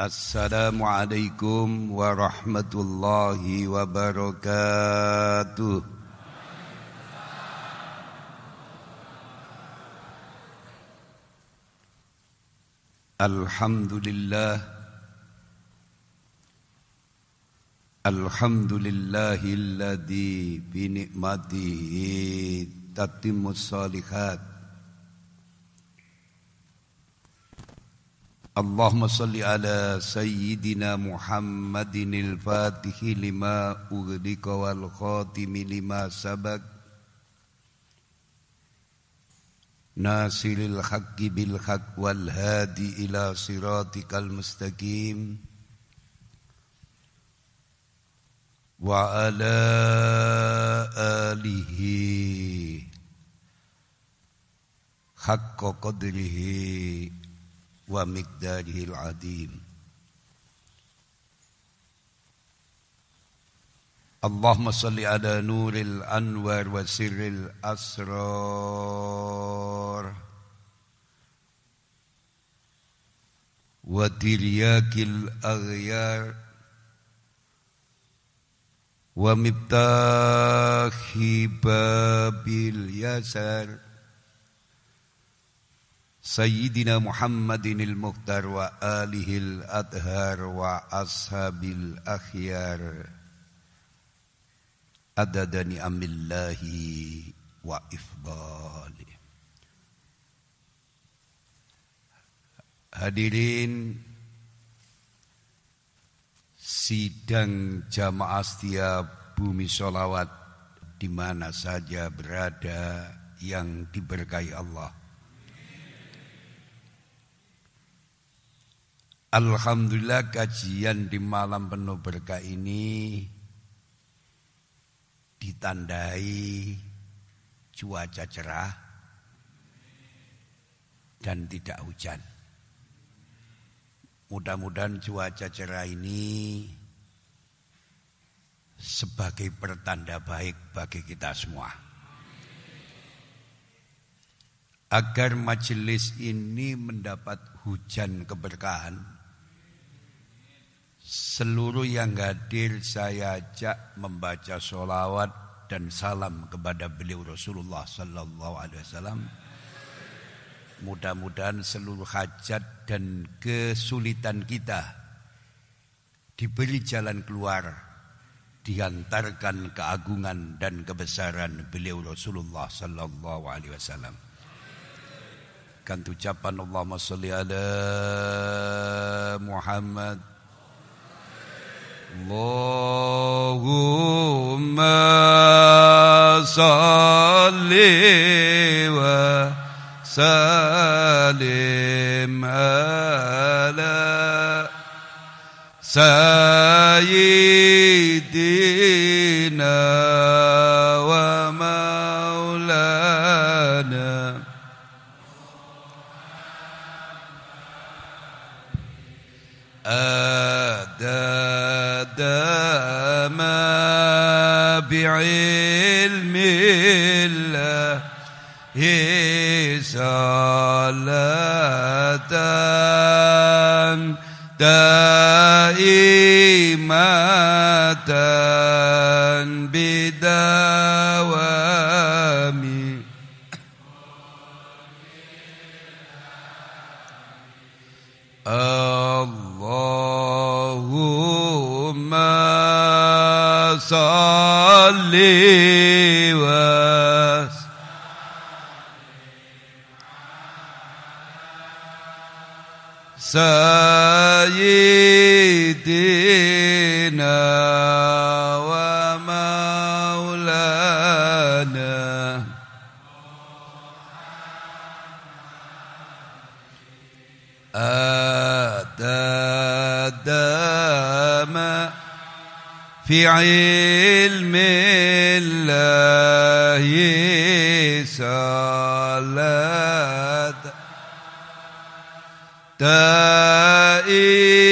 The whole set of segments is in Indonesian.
Assalamualaikum warahmatullahi wabarakatuh. Alhamdulillah Alhamdulillahilladzi bi ni'matihi tatimmus salihat اللهم صل على سيدنا محمد الفاتح لما أغلق والخاتم لما سبق. ناصر الحق بالحق والهادي إلى صراطك المستقيم. وعلى آله حق قدره ومقداره العظيم. اللهم صل على نور الأنوار وسر الأسرار. وترياك الأغيار. ومفتاح باب اليسار. Sayyidina Muhammadinil Mukhtar wa alihil adhar wa ashabil akhyar adadani amillahi wa ifdali Hadirin sidang jamaah setia bumi solawat di mana saja berada yang diberkahi Allah. Alhamdulillah kajian di malam penuh berkah ini ditandai cuaca cerah dan tidak hujan. Mudah-mudahan cuaca cerah ini sebagai pertanda baik bagi kita semua. Agar majelis ini mendapat hujan keberkahan, Seluruh yang hadir saya ajak membaca sholawat dan salam kepada beliau Rasulullah Sallallahu Alaihi Wasallam. Mudah-mudahan seluruh hajat dan kesulitan kita diberi jalan keluar, diantarkan keagungan dan kebesaran beliau Rasulullah Sallallahu Alaihi Wasallam. Kan ucapan Allahumma salli ala Muhammad اللهم صل وسلم على سيدنا بعلم الله صلاة دائمة بدوام سيدنا ومولانا أدام في علمه الله صلاة تائب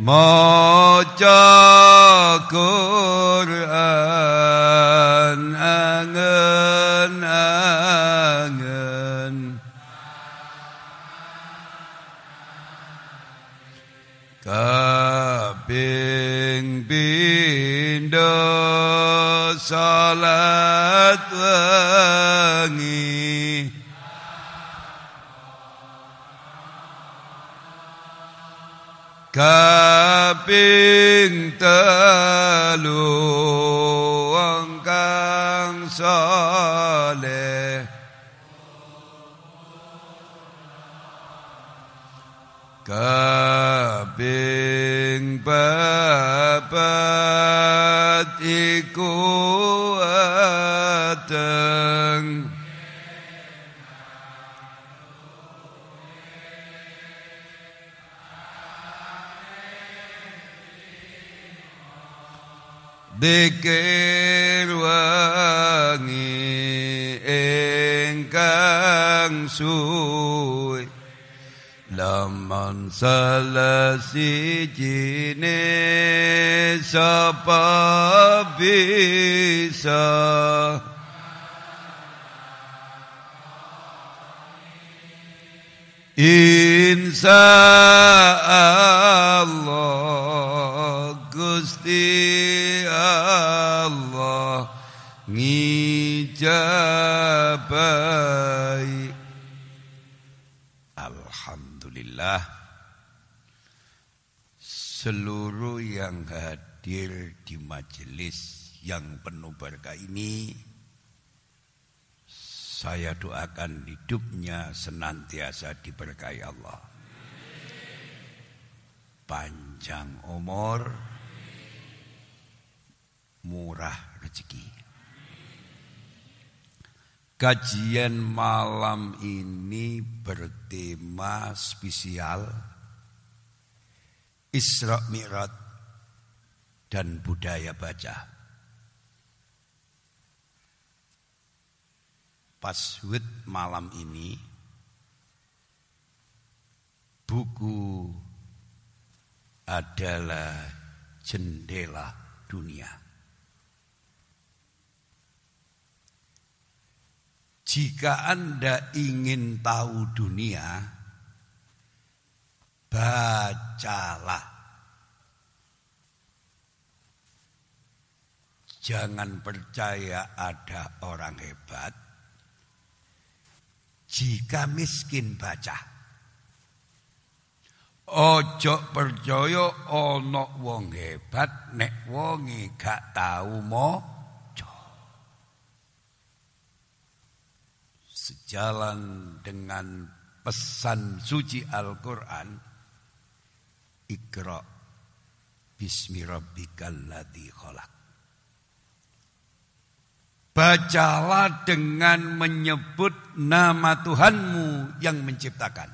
Maca Quran angen-angen Kaping pindho salat wengi kaping telu kang saleh. Kaping Dikir wangi ingkang suwi Laman salah sijine sapa bisa Insya Allah Gusti seluruh yang hadir di majelis yang penuh berkah ini saya doakan hidupnya senantiasa diberkahi Allah. Panjang umur, murah rezeki. Kajian malam ini bertema spesial Isra Mi'raj dan budaya baca. Paswid malam ini buku adalah jendela dunia. Jika Anda ingin tahu dunia, bacalah. Jangan percaya ada orang hebat, jika miskin baca. Ojo percaya ana wong hebat nek wonge gak tau maca. Sejalan dengan pesan suci Al-Qur'an Iqra bismi rabbikal ladzi khalaq Bacalah dengan menyebut nama Tuhanmu yang menciptakan.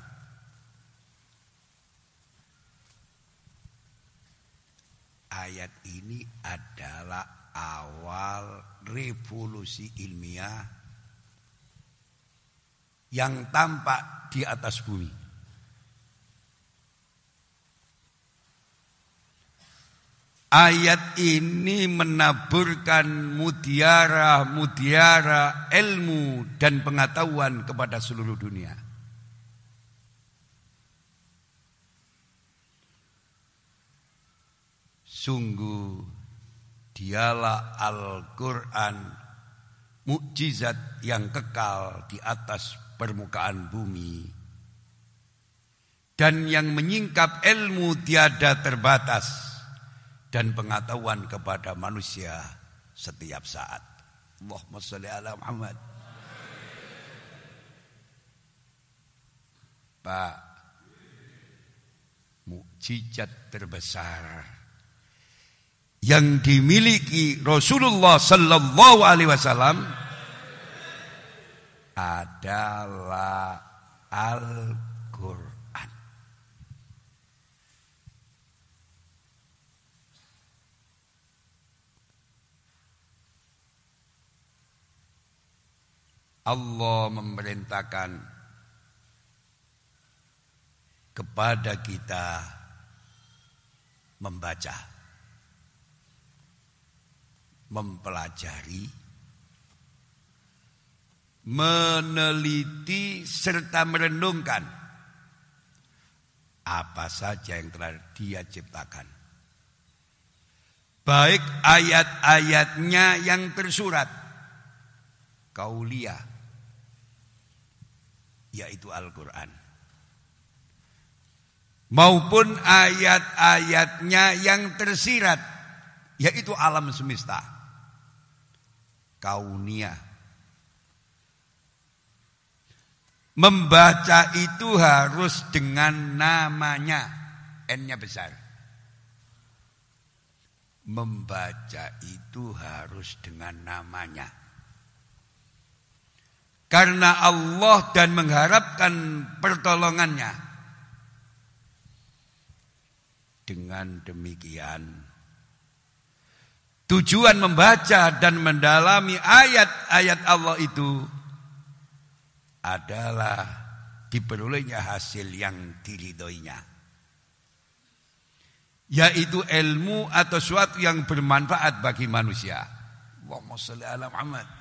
Ayat ini adalah awal revolusi ilmiah yang tampak di atas bumi. Ayat ini menaburkan mutiara-mutiara ilmu dan pengetahuan kepada seluruh dunia. Sungguh dialah Al-Quran mukjizat yang kekal di atas permukaan bumi dan yang menyingkap ilmu tiada terbatas dan pengetahuan kepada manusia setiap saat. Allahumma salli ala Muhammad. Pak, mukjizat terbesar yang dimiliki Rasulullah sallallahu alaihi wasallam adalah Al-Qur'an. Allah memerintahkan kepada kita membaca, mempelajari, meneliti serta merenungkan apa saja yang telah Dia ciptakan. Baik ayat-ayatnya yang tersurat, kaulia, yaitu Al-Quran. Maupun ayat-ayatnya yang tersirat, yaitu alam semesta. Kaunia. Membaca itu harus dengan namanya. N-nya besar. Membaca itu harus dengan namanya. Karena Allah dan mengharapkan pertolongannya. Dengan demikian, tujuan membaca dan mendalami ayat-ayat Allah itu adalah diperolehnya hasil yang diridhoinya. Yaitu ilmu atau suatu yang bermanfaat bagi manusia. Allahumma salli ala Muhammad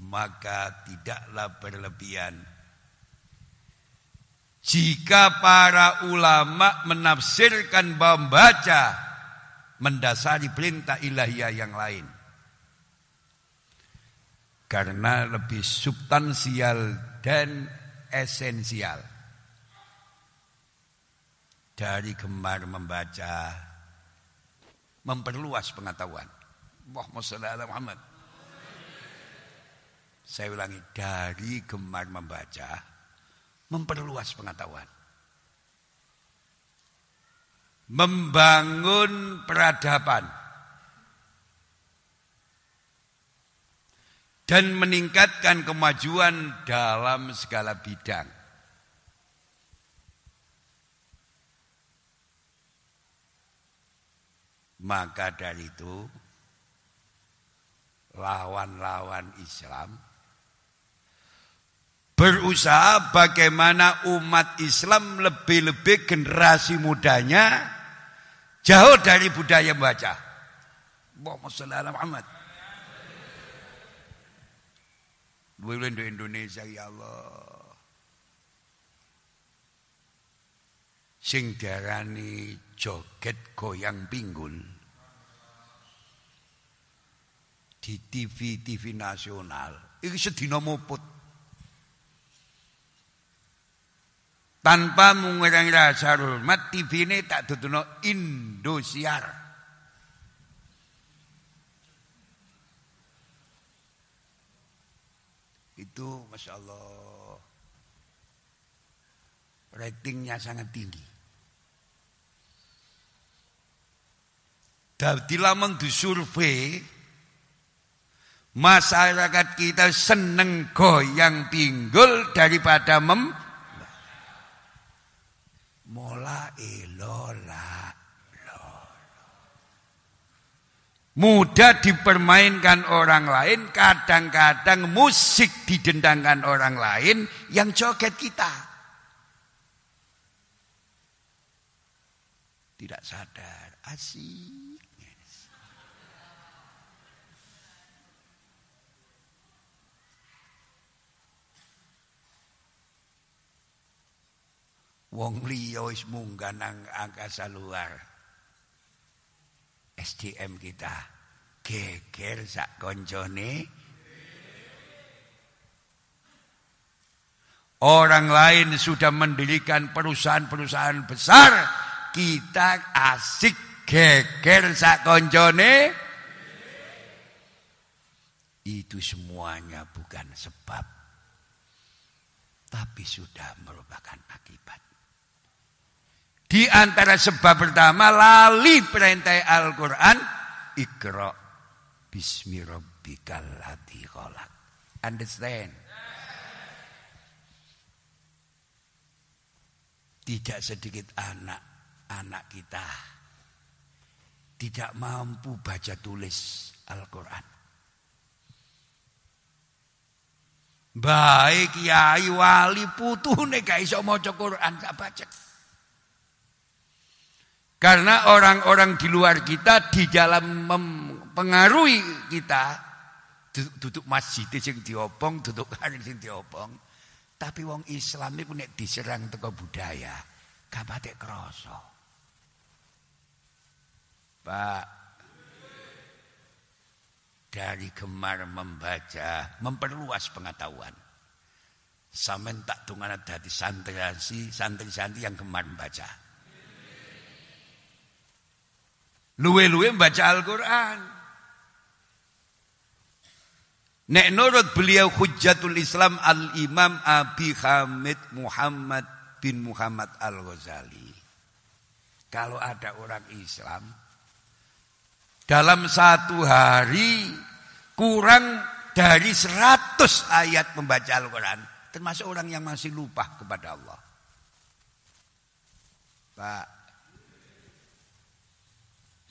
maka tidaklah berlebihan. Jika para ulama menafsirkan membaca mendasari perintah ilahiyah yang lain. Karena lebih substansial dan esensial. Dari gemar membaca memperluas pengetahuan. Muhammad saya ulangi, dari gemar membaca, memperluas pengetahuan. Membangun peradaban. Dan meningkatkan kemajuan dalam segala bidang. Maka dari itu, lawan-lawan Islam berusaha bagaimana umat Islam lebih-lebih generasi mudanya jauh dari budaya membaca. Muhammad. Indonesia ya Allah. Sing diarani joget goyang pinggul di TV-TV nasional. Iki sedina muput. Tanpa mengurangi rasa hormat, TV ini tak duduno Indosiar. Itu Masya Allah. Ratingnya sangat tinggi. Jadi lamun disurvei, masyarakat kita seneng goyang pinggul daripada mem Mola ilola Mudah dipermainkan orang lain, kadang-kadang musik didendangkan orang lain yang joget kita. Tidak sadar, asik. Wong liya wis munggah nang angkasa luar. SDM kita geger sak koncone. Orang lain sudah mendirikan perusahaan-perusahaan besar, kita asik geger sak koncone. Itu semuanya bukan sebab, tapi sudah merupakan akibat. Di antara sebab pertama lali perintah Al-Quran. Ikra bismi rabbikal ladzi khalaq. Understand? Tidak sedikit anak-anak kita tidak mampu baca tulis Al-Quran. Baik kiai wali putune gak iso maca Quran gak baca. Karena orang-orang di luar kita di dalam mempengaruhi kita duduk masjid sing diopong, duduk kanin sing diopong. Tapi wong Islam iku nek diserang teko budaya, gak batik krasa. Pak dari gemar membaca, memperluas pengetahuan. Sampeyan tak tungana dadi santri santri-santri yang gemar membaca. Luwe-luwe membaca Al-Quran. Nek nurut beliau Hujjatul Islam Al-Imam Abi Hamid Muhammad bin Muhammad Al-Ghazali. Kalau ada orang Islam dalam satu hari kurang dari seratus ayat membaca Al-Quran. Termasuk orang yang masih lupa kepada Allah. Pak,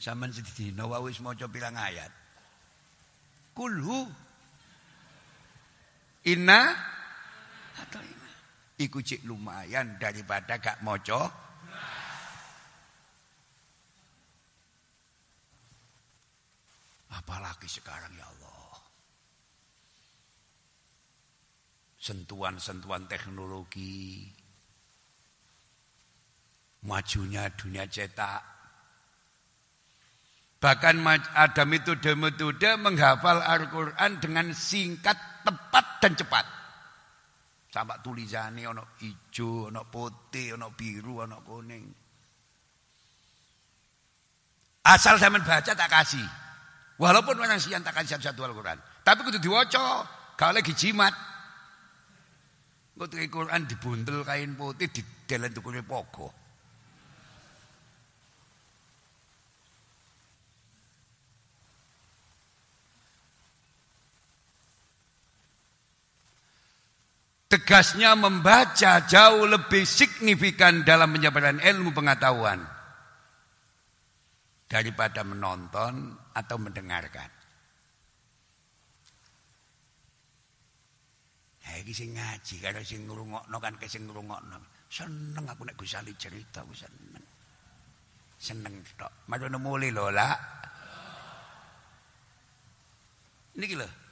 Saman sedina wae wis maca pirang ayat. Kulhu Inna atau inna. Iku cik lumayan daripada gak maca. Apalagi sekarang ya Allah. Sentuhan-sentuhan teknologi. Majunya dunia cetak Bahkan ada metode-metode menghafal Al-Quran dengan singkat, tepat, dan cepat. Sampai tulisannya ono hijau, ono putih, ono biru, ono kuning. Asal saya baca tak kasih. Walaupun orang sian tak kasih satu Al-Quran. Tapi kudu diwaca, kalau lagi jimat. Kau Quran dibuntel kain putih, di dalam tukune pogo. Tegasnya membaca jauh lebih signifikan dalam penyebaran ilmu pengetahuan daripada menonton atau mendengarkan. Nah, iki sing ngaji karo sing ngrungokno kan ke sing ngrungokno. Seneng aku nek Gus Ali cerita aku seneng. Seneng tok. Madono mulai lho, Lah. Niki lho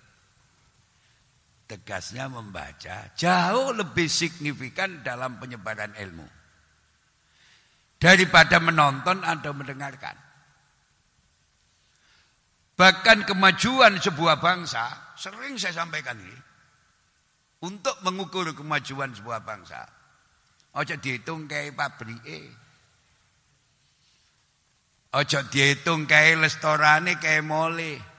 tegasnya membaca jauh lebih signifikan dalam penyebaran ilmu daripada menonton atau mendengarkan. Bahkan kemajuan sebuah bangsa, sering saya sampaikan ini, untuk mengukur kemajuan sebuah bangsa, ojo dihitung kayak pabrik, ojo dihitung kayak restorane kayak mole.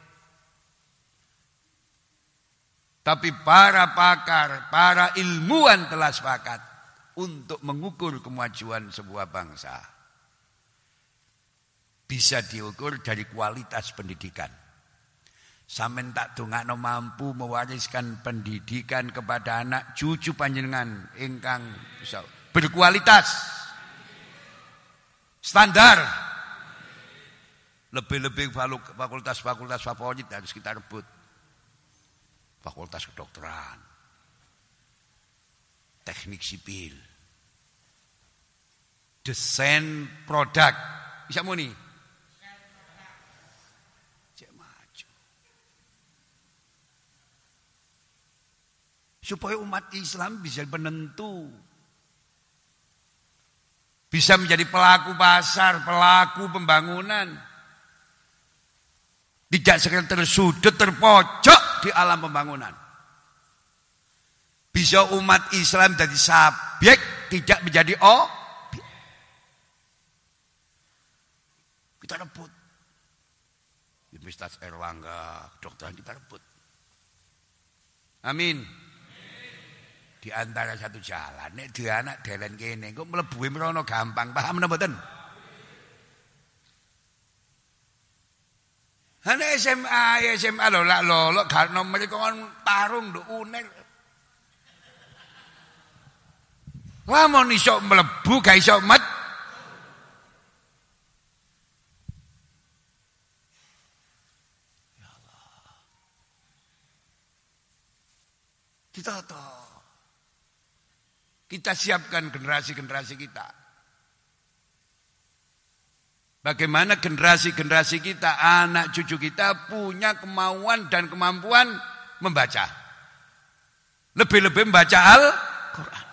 Tapi para pakar, para ilmuwan telah sepakat untuk mengukur kemajuan sebuah bangsa. Bisa diukur dari kualitas pendidikan. Samen tak no mampu mewariskan pendidikan kepada anak cucu panjenengan ingkang berkualitas. Standar. Lebih-lebih fakultas-fakultas favorit harus kita rebut fakultas kedokteran, teknik sipil, desain produk. Bisa muni? Supaya umat Islam bisa penentu. Bisa menjadi pelaku pasar, pelaku pembangunan. Tidak sekedar tersudut, terpojok di alam pembangunan. Bisa umat Islam jadi subjek, tidak menjadi oh. Kita rebut. Universitas Erlangga, dokteran kita rebut. Amin. Di antara satu jalan, nek di anak dalan kene, kok mlebu merono gampang, paham napa? Hanya SMA, ya SMA lo lah lo lo karena mereka kan tarung do uner. Lamun iso mlebu gak iso met. Ditata. Kita siapkan generasi-generasi kita. Bagaimana generasi-generasi kita, anak cucu kita punya kemauan dan kemampuan membaca. Lebih-lebih membaca Al-Quran.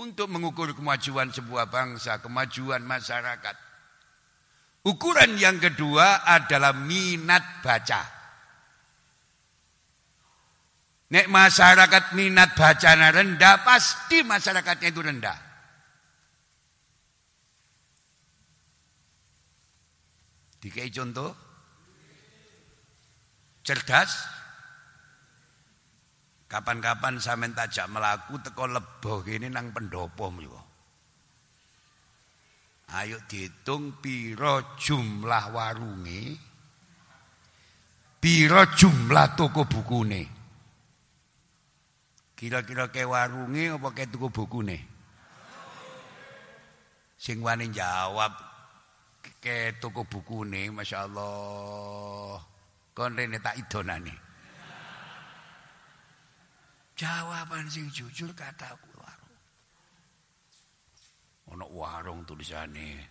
Untuk mengukur kemajuan sebuah bangsa, kemajuan masyarakat. Ukuran yang kedua adalah minat baca. Nek masyarakat minat bacanya rendah, pasti masyarakatnya itu rendah. Dikai contoh. Cerdas. Kapan-kapan saya tajak melaku teko leboh ini nang pendopo mriku. Ayo dihitung piro jumlah warungi, piro jumlah toko bukune. Kira-kira ke warunge apa ke tuku bukune? Sing wani jawab ke tuku bukune, Masya Allah. Kon rene tak idonane. Jawaban sing jujur kataku warung. Ono warung tulisane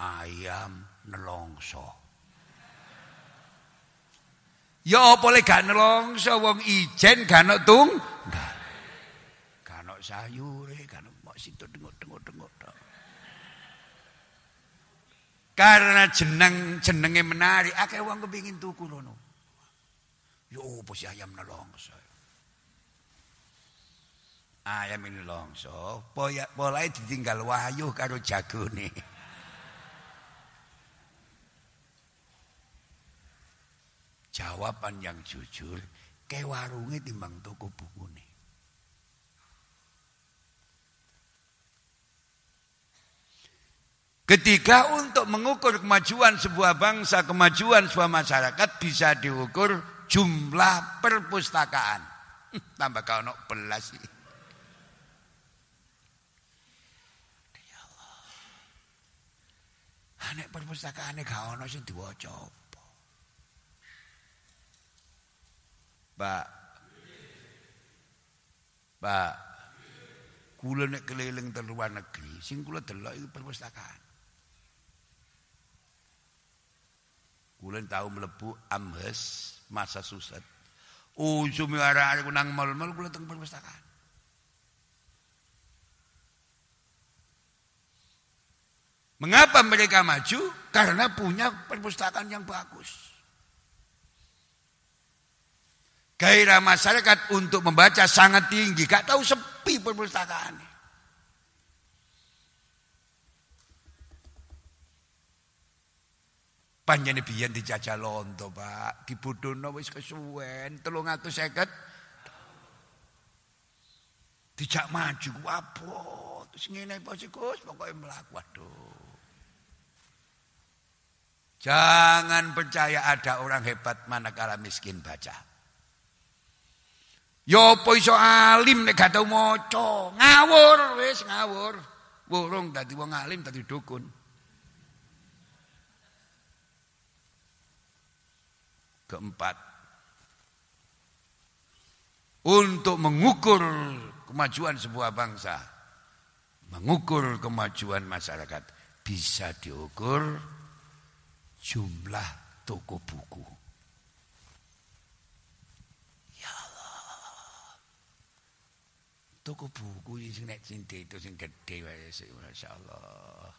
ayam nelongso. Ya apa le gak nelongso wong ijen gak ono tung. Gak ono sayure, gak ono mok situ dengok-dengok-dengok Karena jeneng jenenge menarik, akeh wong kepengin tuku rono. Ya apa si ayam nelongso. Ayam ini longso, pola ditinggal wahyu karo jagone. Jawaban yang jujur, ke warungnya timbang toko buku nih. Ketika untuk mengukur kemajuan sebuah bangsa, kemajuan sebuah masyarakat bisa diukur jumlah perpustakaan. Tambah kau nok belas sih. Ya Allah. Anek perpustakaan ini kau ono sing diwaca. Pak. Pak. Kula nek keliling te luar negeri, sing kula delok iku perpustakaan. Kula tahu mlebu Amherst, Massachusetts. Usume arek-arek nang mal-mal kula teng perpustakaan. Mengapa mereka maju? Karena punya perpustakaan yang bagus. Gairah masyarakat untuk membaca sangat tinggi. Gak tahu sepi perpustakaan. Panjane biyen dijajah lonto, Pak. Dibudono wis kesuwen 350. Dijak maju apa? Terus ngene apa sih Gus? Pokoke waduh. Jangan percaya ada orang hebat manakala miskin baca. Ya apa iso alim nek gak tau maca? Ngawur wis ngawur. Wurung dadi wong alim dadi dukun. Keempat, untuk mengukur kemajuan sebuah bangsa, mengukur kemajuan masyarakat, bisa diukur jumlah toko buku. Toko buku sing nek sing itu sing gedhe wae masyaallah.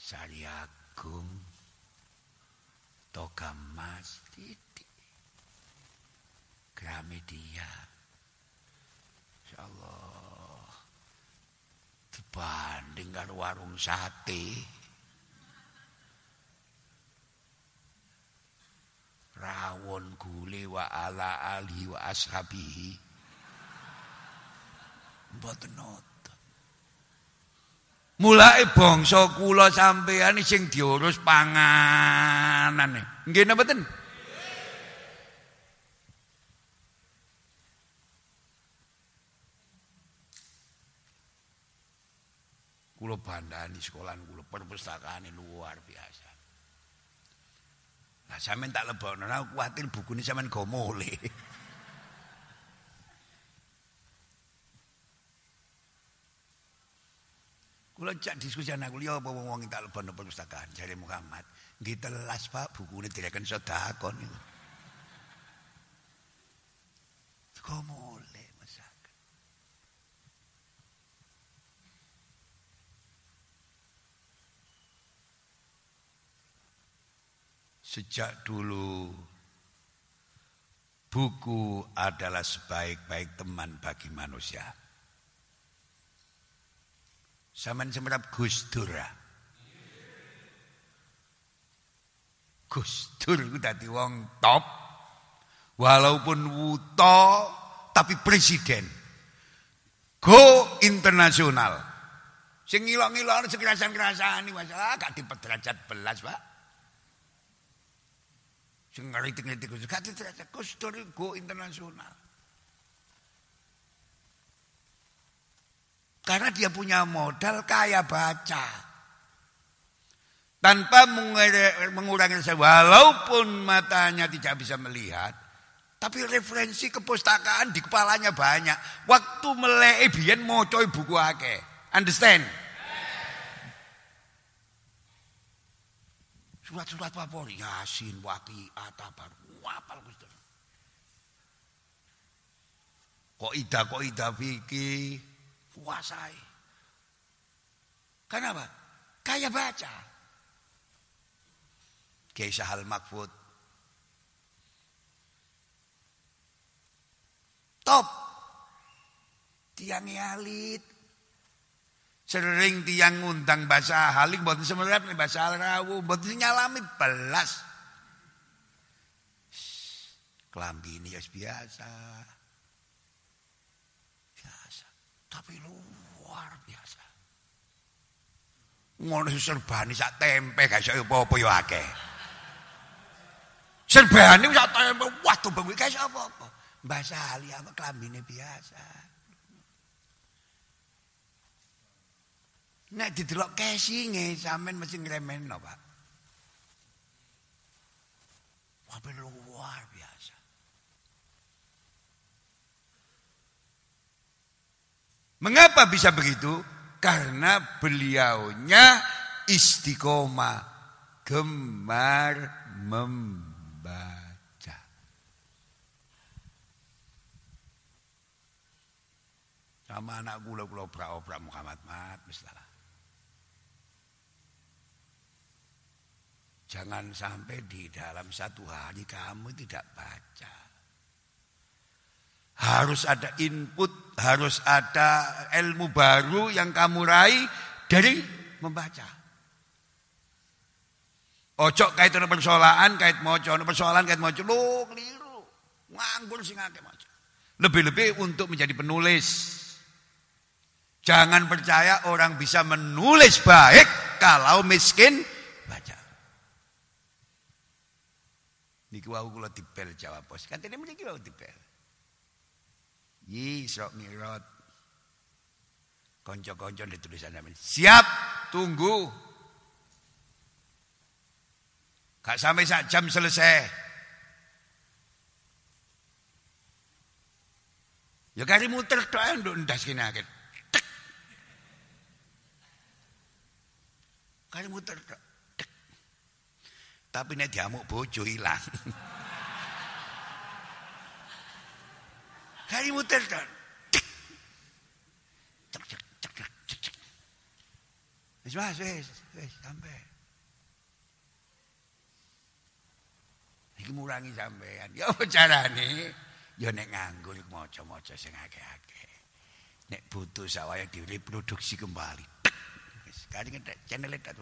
Sari Agung Toga Mas titik. Gramedia. Insyaallah dibanding karo warung sate. Rawon gule wa ala ali wa ashabihi mboten nata. Mulai bangsa kula sampeyan sing diurus panganane. Nggih napa mboten? Kula bandani sekolahan kula perpustakaan luar biasa. Nah, sampean tak lebokno, aku kuwatir bukune sampean gomole. Kula cak diskusi anak kuliah apa wong tak lebokno perpustakaan jare Muhammad. Nggih telas Pak bukune direken sedekah niku. Gomole masakan. Sejak dulu buku adalah sebaik-baik teman bagi manusia. Saman semerap Gus Dur. Gus Dur ku wong top. Walaupun wuto tapi presiden. Go internasional. Sing ngilok-ngilok sing kerasan-kerasan iki masalah gak dipederajat belas, Pak. Sing ngeritik-ngeritik gak derajat Gus Dur go internasional. Karena dia punya modal kaya baca. Tanpa mengurangi rasa walaupun matanya tidak bisa melihat, tapi referensi kepustakaan di kepalanya banyak. Waktu melek biyen coy buku ake. Understand? Surat-surat apa? Yasin, Waki, Atabar. Wapal Gus Kok ida, kok ida fikih. Kuasai. Kenapa? Kaya baca. Kiai Sahal Makfud. Top. Tiang alit. Sering tiang ngundang bahasa haling buat semerap nih bahasa rawu buat nyalami belas. Kelambi ini biasa. Tapi luar biasa. Ngono serbani sak tempe gak iso apa-apa ya akeh. Serbani sak tempe waduh bengi gak iso apa-apa. Mbah Sali apa klambine biasa. Nek didelok casinge sampean mesti ngremehno, Pak. Wah, luar biasa. Mengapa bisa begitu? Karena beliaunya istiqomah, gemar membaca. Sama anak gula gula obrak-obrak Muhammad Mat, misalnya. Jangan sampai di dalam satu hari kamu tidak baca. Harus ada input, harus ada ilmu baru yang kamu raih dari membaca. Ojo kait ana persoalan, kait moco, ana persoalan kait moco, lu keliru. Nganggur sing akeh moco. Lebih-lebih untuk menjadi penulis. Jangan percaya orang bisa menulis baik kalau miskin baca. Niki wau kula dipel Jawa Pos. Katene mriki wau dipel. Sok mirot. Konco-konco di tulisan namin. Siap, tunggu. Gak sampai sak jam selesai. Ya kari muter tok nduk ndas kene akeh. Kari muter tok. Tapi nek diamuk bojo ilang. Kari muter kan. Cek cek cek cek cek cek. Mas wis wis sampai. Iki murangi sampean. Ya apa carane? Ya nek nganggur maca-maca sing akeh-akeh. Nek butuh sawaya direproduksi kembali. Wis kari channel tak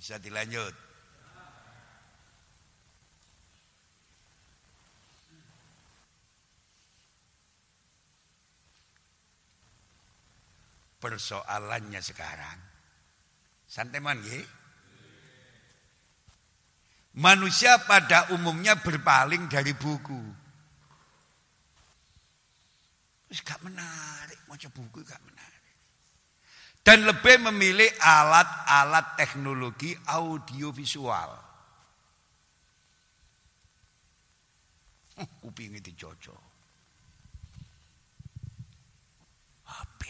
Bisa dilanjut. Persoalannya sekarang. Santai man Manusia pada umumnya berpaling dari buku. Terus gak menarik, mau buku gak menarik. Dan lebih memilih alat-alat teknologi audiovisual. Kuping itu cocok. HP.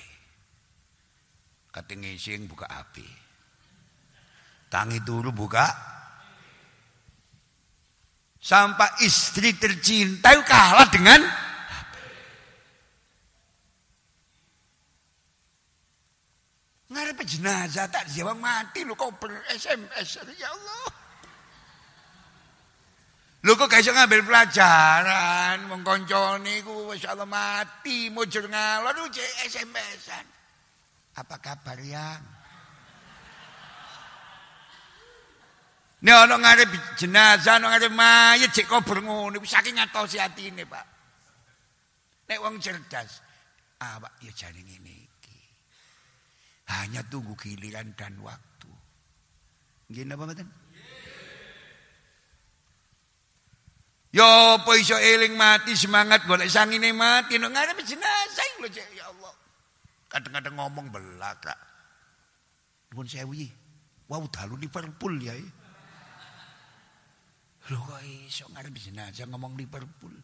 Kata ngising buka HP. Tangi dulu buka. Sampai istri tercinta kalah dengan Ngarep jenazah tak jawab mati lu kau ber SMS ya Allah. Lu kok gak ngambil pelajaran wong kancane ku wis Allah mati mujur ngalor lu SMS-an. Apa kabar yang? Nek ana ngarep jenazah ana ngarep mayit cek kober ngono saking ngatosi atine, Pak. Nek wong cerdas, Pak ya jane ngene hanya tunggu giliran dan waktu. Gini apa mboten? Yo apa iso eling mati semangat golek sangine mati nek ngarep jenazah lho ya Allah. Kadang-kadang ngomong belaka. Nuwun sewu. Wow dalu Liverpool ya. Lho kok iso ngarep jenazah ngomong Liverpool.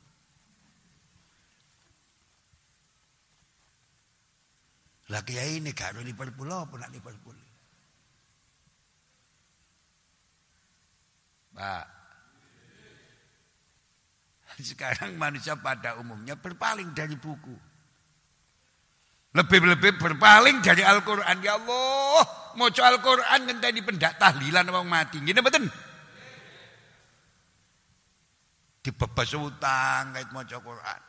Lah kiai ini gak ada Liverpool apa nak Liverpool? Pak. Sekarang manusia pada umumnya berpaling dari buku. Lebih-lebih berpaling dari Al-Quran. Ya Allah, mau Al-Quran ngenteni pendak tahlilan orang mati. Gini betul? Dibebas utang kait mau Quran.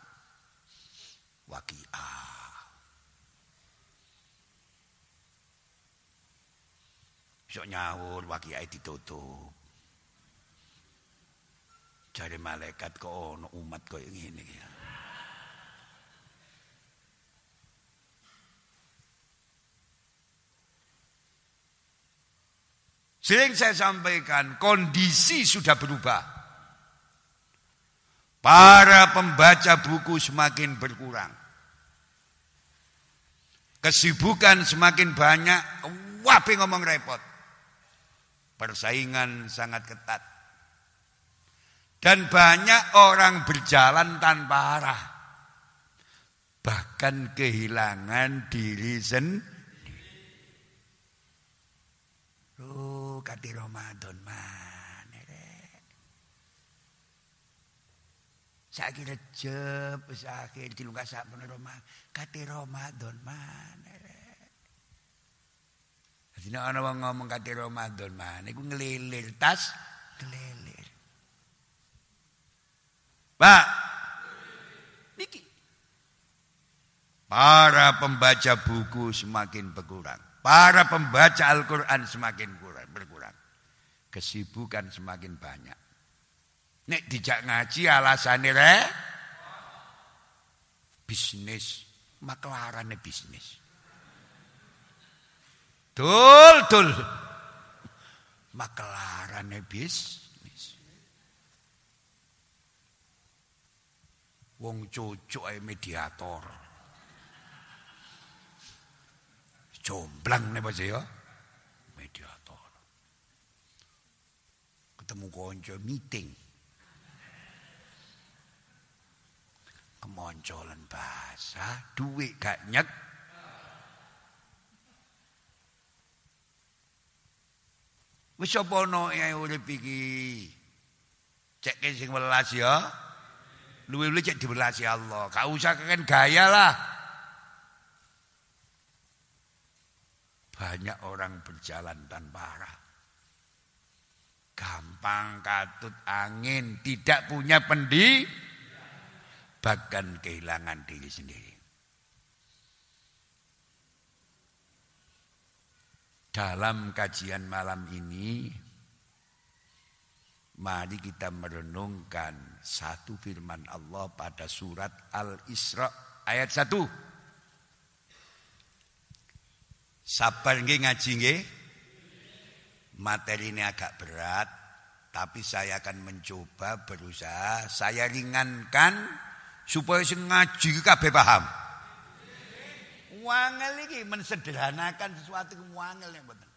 Waki'ah. Sok nyawur wakiai ditutup. Cari malaikat kok ono umat kok ngene ya. Sering saya sampaikan, kondisi sudah berubah. Para pembaca buku semakin berkurang. Kesibukan semakin banyak. Wah, ngomong repot. Persaingan sangat ketat. Dan banyak orang berjalan tanpa arah. Bahkan kehilangan diri sendiri. Oh, kati Ramadan mana rek. Saiki rejep, saiki dilungkas sak Ramadan. Kati Ramadan mana jadi ana wong ngomong kate Ramadan mah niku ngelilir tas ngelilir. Pak. Niki. Para pembaca buku semakin berkurang. Para pembaca Al-Qur'an semakin kurang, berkurang. Kesibukan semakin banyak. Nek dijak ngaji alasannya re bisnis, maklarane bisnis. Dul, dul. Makelarane bisnis. Wong cucuk mediator. Jomblang bos ya. Mediator. Ketemu konco meeting. Kemoncolan bahasa, duit gak nyek, Wis apa ono ae urip iki? Cek sing welas ya. Luwe-luwe cek diwelasi Allah. Gak usah keken gaya lah. Banyak orang berjalan tanpa arah. Gampang katut angin, tidak punya pendi, bahkan kehilangan diri sendiri. Dalam kajian malam ini Mari kita merenungkan satu firman Allah pada surat Al-Isra ayat 1 Sabar nggih ngaji nggih? Materi ini agak berat Tapi saya akan mencoba berusaha. Saya ringankan Supaya sing ngaji kabeh paham muangel iki mensederhanakan sesuatu ku muangel ya mboten.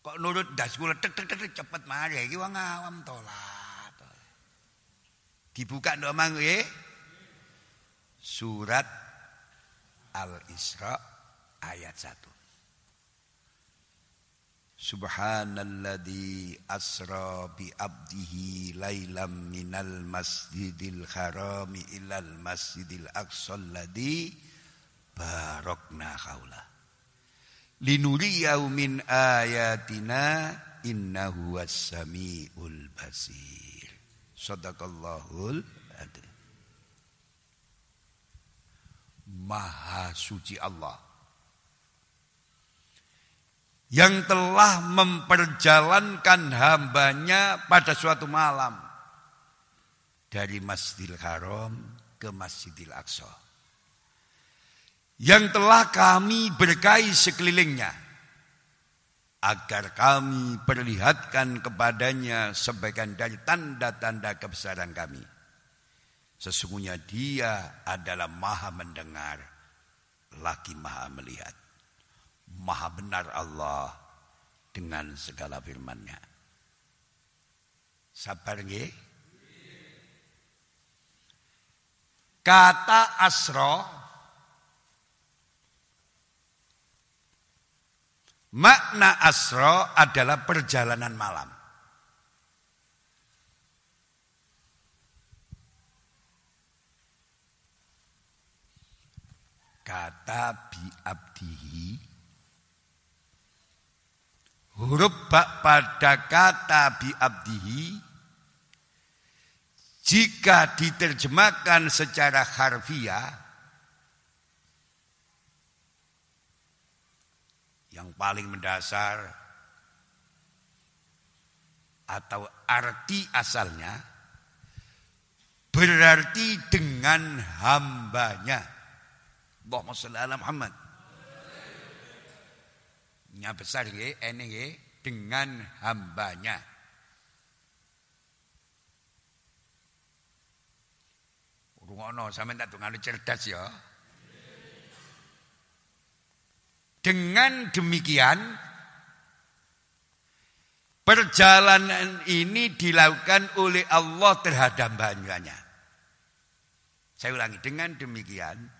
Kok nurut das kula tek tek tek cepet mari iki wong awam tolat. Dibuka ndok mang nggih. Surat Al-Isra ayat 1. Subhanalladzi asra bi abdihi lailam minal masjidil harami ilal masjidil aqsa alladzi barakna haula linuriyahu min ayatina innahu was-samiul basir. Sadaqallahul adil. Maha suci Allah. Yang telah memperjalankan hambanya pada suatu malam. Dari Masjidil Haram ke Masjidil Aqsa. Yang telah kami berkahi sekelilingnya agar kami perlihatkan kepadanya sebagian dari tanda-tanda kebesaran kami. Sesungguhnya dia adalah maha mendengar, lagi maha melihat. Maha benar Allah dengan segala firman-Nya. Sabar nggih? Kata asro Makna asro adalah perjalanan malam. Kata bi abdihi huruf bak pada kata bi abdihi jika diterjemahkan secara harfiah yang paling mendasar atau arti asalnya berarti dengan hambanya. Allahumma salli ala Muhammad. Nya besar ye, ini ye, dengan hambanya. Rungono sampean tak tunggu cerdas ya. Dengan demikian perjalanan ini dilakukan oleh Allah terhadap hambanya. Saya ulangi, dengan demikian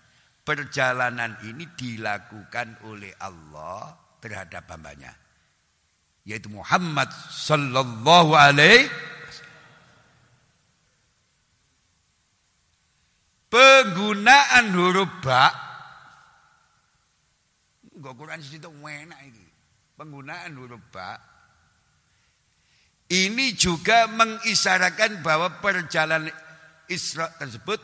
perjalanan ini dilakukan oleh Allah terhadap hambanya yaitu Muhammad sallallahu alaihi penggunaan huruf ba Enggak Quran situ enak ini. Penggunaan huruf ba. Ini juga mengisyaratkan bahwa perjalanan Isra tersebut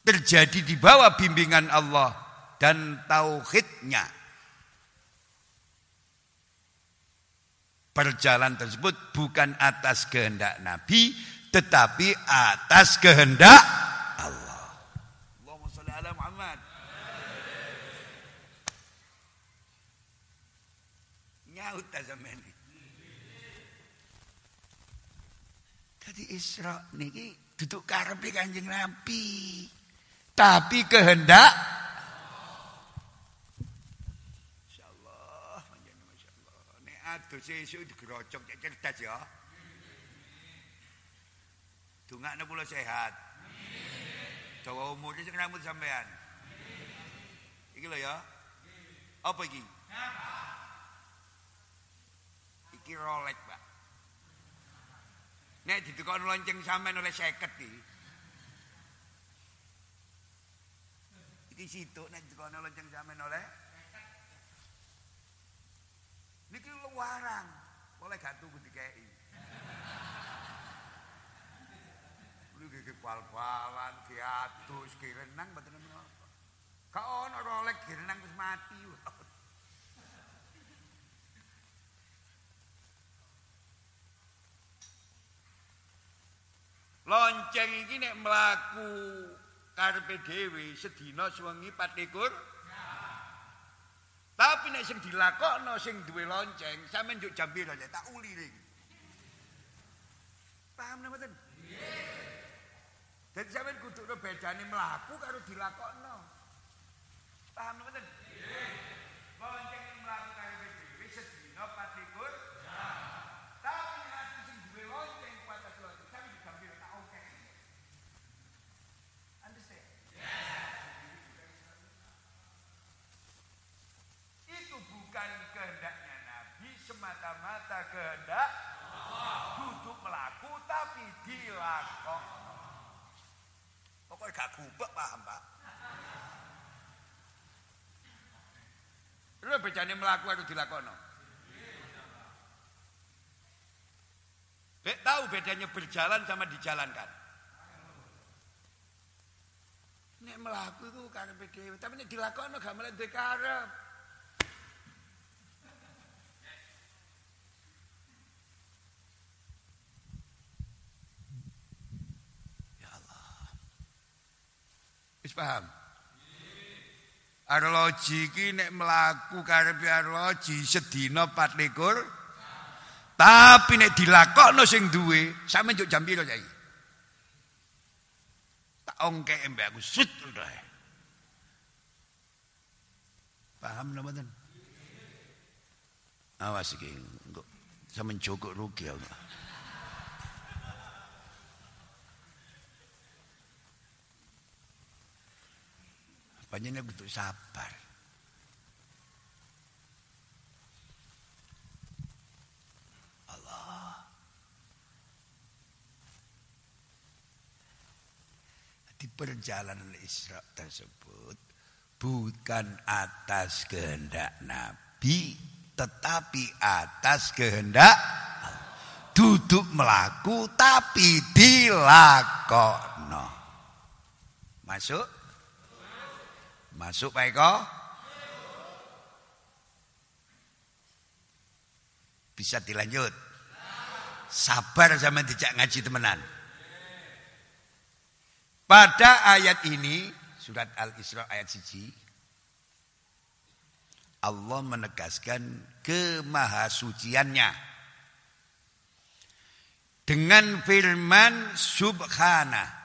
terjadi di bawah bimbingan Allah dan tauhidnya. Perjalanan tersebut bukan atas kehendak Nabi, tetapi atas kehendak Allah. Allahumma salli ala Muhammad. Nyaut zaman Jadi Isra niki duduk karepe Kanjeng Nabi. Tapi kehendak Aduh sesuk digerocok cek cerdas ya. Dungakne kula sehat. Dawa umur sing rambut sampean. Iki lho ya. Apa iki? Iki Rolex, Pak. Nek ditukon lonceng sampean oleh 50 iki. Iki situ nek ditukon lonceng sampean oleh Niki warang, boleh gak tuku dikei. Lu gigi pal-palan, kiatus, kirenang, betul apa. Kau ono rolek kirenang terus mati. Lonceng iki nek mlaku karepe dhewe sedina suwengi 24 tapi nek sing dilakokno sing duwe lonceng, sampean njuk jam pira tak uli iki. Paham napa? Nggih. Dadi sampean kudu bedane mlaku karo dilakokno. Paham betul? Bonceng melakukan PDW sedina patikur. Tapi hati sing duwe lonceng kuat lonceng tapi digambil tak oke. Understand? Itu bukan kehendaknya Nabi semata-mata kehendak duduk melaku tapi dilakon. Pokoknya gak gubek paham Pak. Lu bedanya melaku atau dilakono? Be, tahu bedanya berjalan sama dijalankan? Nek melaku itu karena PDW, tapi nek dilakono gak mulai dekarep. Ya paham? Arloji iki nek mlaku karepe arloji sedina 24 tapi nek dilakokno sing duwe sampe njuk jam piro cai tak ongke mbak aku sut udah. Paham napa mboten awas iki engko sampe rugi aku Panjenengan kudu sabar. Allah. Di perjalanan Isra tersebut bukan atas kehendak Nabi tetapi atas kehendak duduk melaku tapi dilakono. Masuk? Masuk Pak Eko? Bisa dilanjut? Sabar sama tidak ngaji temenan. Pada ayat ini, surat Al-Isra ayat 1, Allah menegaskan kemahasuciannya. Dengan firman subhana.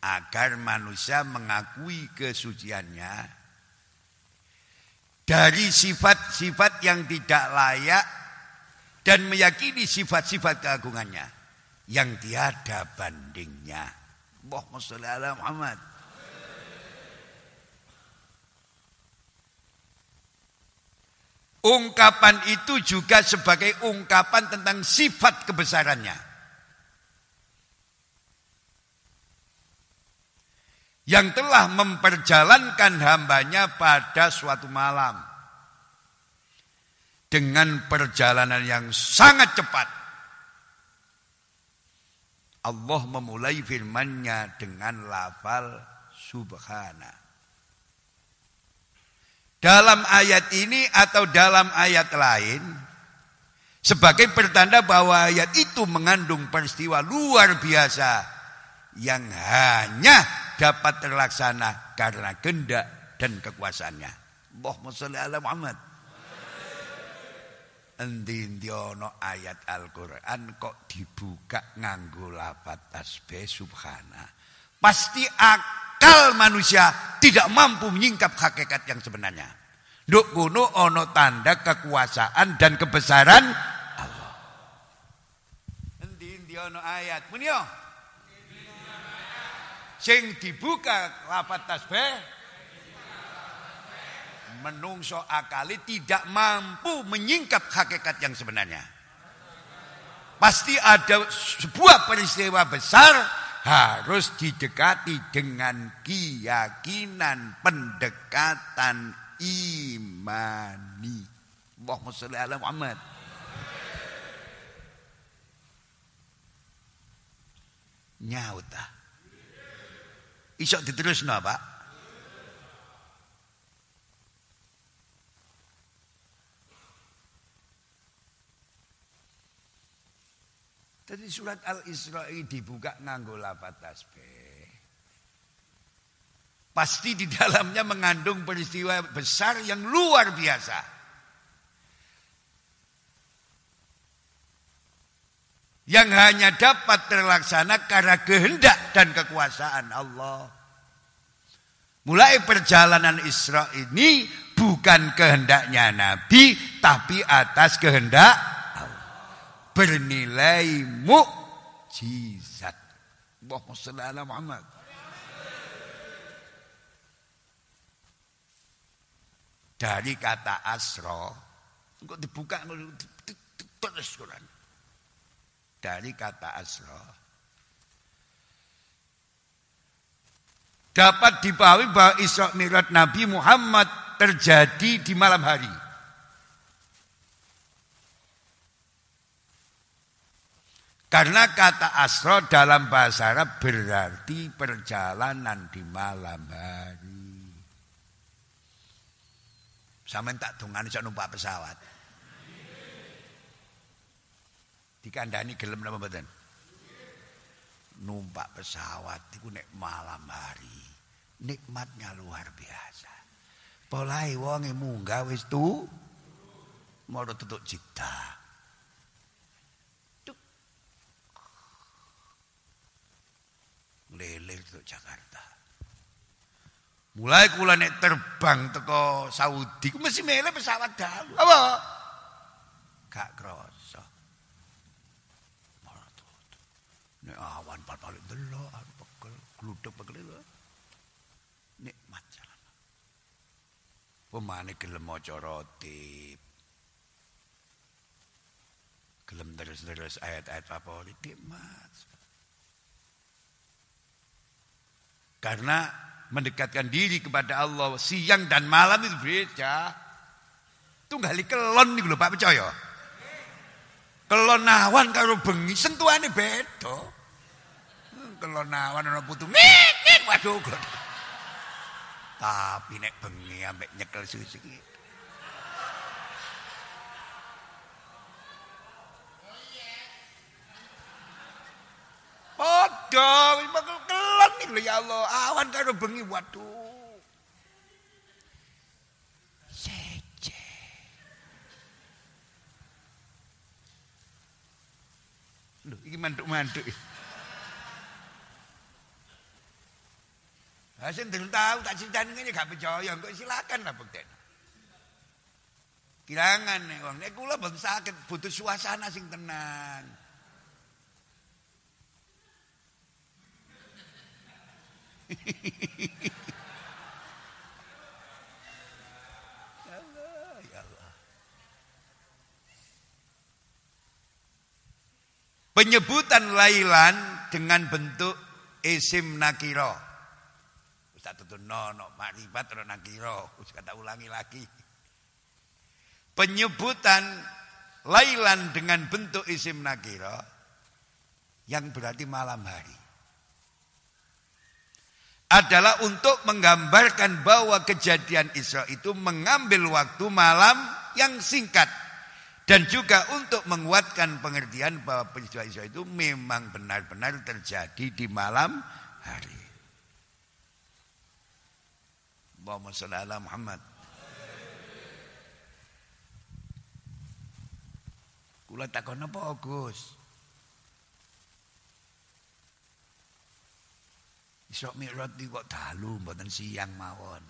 Agar manusia mengakui kesuciannya dari sifat-sifat yang tidak layak dan meyakini sifat-sifat keagungannya yang tiada bandingnya. Allahumma sholli Muhammad. Ungkapan itu juga sebagai ungkapan tentang sifat kebesarannya. Yang telah memperjalankan hambanya pada suatu malam. Dengan perjalanan yang sangat cepat. Allah memulai firmannya dengan lafal subhana. Dalam ayat ini atau dalam ayat lain sebagai pertanda bahwa ayat itu mengandung peristiwa luar biasa yang hanya dapat terlaksana karena kehendak dan kekuasaannya. Allahumma sholli ala Muhammad. Endi ono ayat Al-Qur'an kok dibuka nganggo lafaz tasbih subhana. Pasti akal manusia tidak mampu menyingkap hakikat yang sebenarnya. Nduk kuno ono tanda kekuasaan dan kebesaran Allah. Endi ono ayat muni yo. Sing dibuka lafaz tasbih menungso akali tidak mampu menyingkap hakikat yang sebenarnya. Pasti ada sebuah peristiwa besar harus didekati dengan keyakinan pendekatan imani. Allahumma ala Muhammad. Nyaut Isok diterusno, Pak. Jadi surat Al-Isra dibuka nganggo lafaz tasbih. Pasti di dalamnya mengandung peristiwa besar yang luar biasa. Yang hanya dapat terlaksana karena kehendak dan kekuasaan Allah. Mulai perjalanan Isra ini bukan kehendaknya Nabi, tapi atas kehendak Allah. Bernilai mukjizat. Muhammad. Dari kata asro, kok dibuka terus Quran. Dari kata asro, dapat dipahami bahwa Isra Mi'raj Nabi Muhammad terjadi di malam hari. Karena kata asro dalam bahasa Arab berarti perjalanan di malam hari. Sama tak tungan iso numpak pesawat. Dikandani gelem napa mboten? Numpak pesawat itu nek malam hari. Nikmatnya luar biasa. Polai wonge munggah wis tu mau tutuk cita. Lele tutuk Jakarta. Mulai kula nek terbang teko Saudi ku mesti mele pesawat dalu. Apa? Gak kroso. Nek awan pal-palik delok, pegel, gluduk-pegel nikmat jalan. Pemane gelem maca rotib. Gelem terus-terus ayat-ayat favorit nikmat. Karena mendekatkan diri kepada Allah siang dan malam itu beda. Tunggali kelon nih lho Pak percaya. Kelon awan karo bengi sentuhane beda. Kelon awan ana putu. Nih, waduh. Tapi nek bengi ambek nyekel susu iki. Padha kelon lho ya Allah. Awan karo bengi waduh. Iki mantuk-mantuk. Lah sing tahu tak critani ngene gak percaya, kok silakan lah bukten. Kirangan nek wong nek kula mboten butuh suasana sing tenang. Allah, ya Allah. Penyebutan lailan dengan bentuk isim nakiro. Ustaz tutur no, no, makrifat no nakiro. Ustaz kata ulangi lagi. Penyebutan lailan dengan bentuk isim nakiro yang berarti malam hari adalah untuk menggambarkan bahwa kejadian Isra itu mengambil waktu malam yang singkat dan juga untuk menguatkan pengertian bahwa peristiwa Isra itu memang benar-benar terjadi di malam hari. Allahumma sholli ala Muhammad. Kula takon apa Gus? Isra Mi'raj iki kok dalu mboten siang mawon.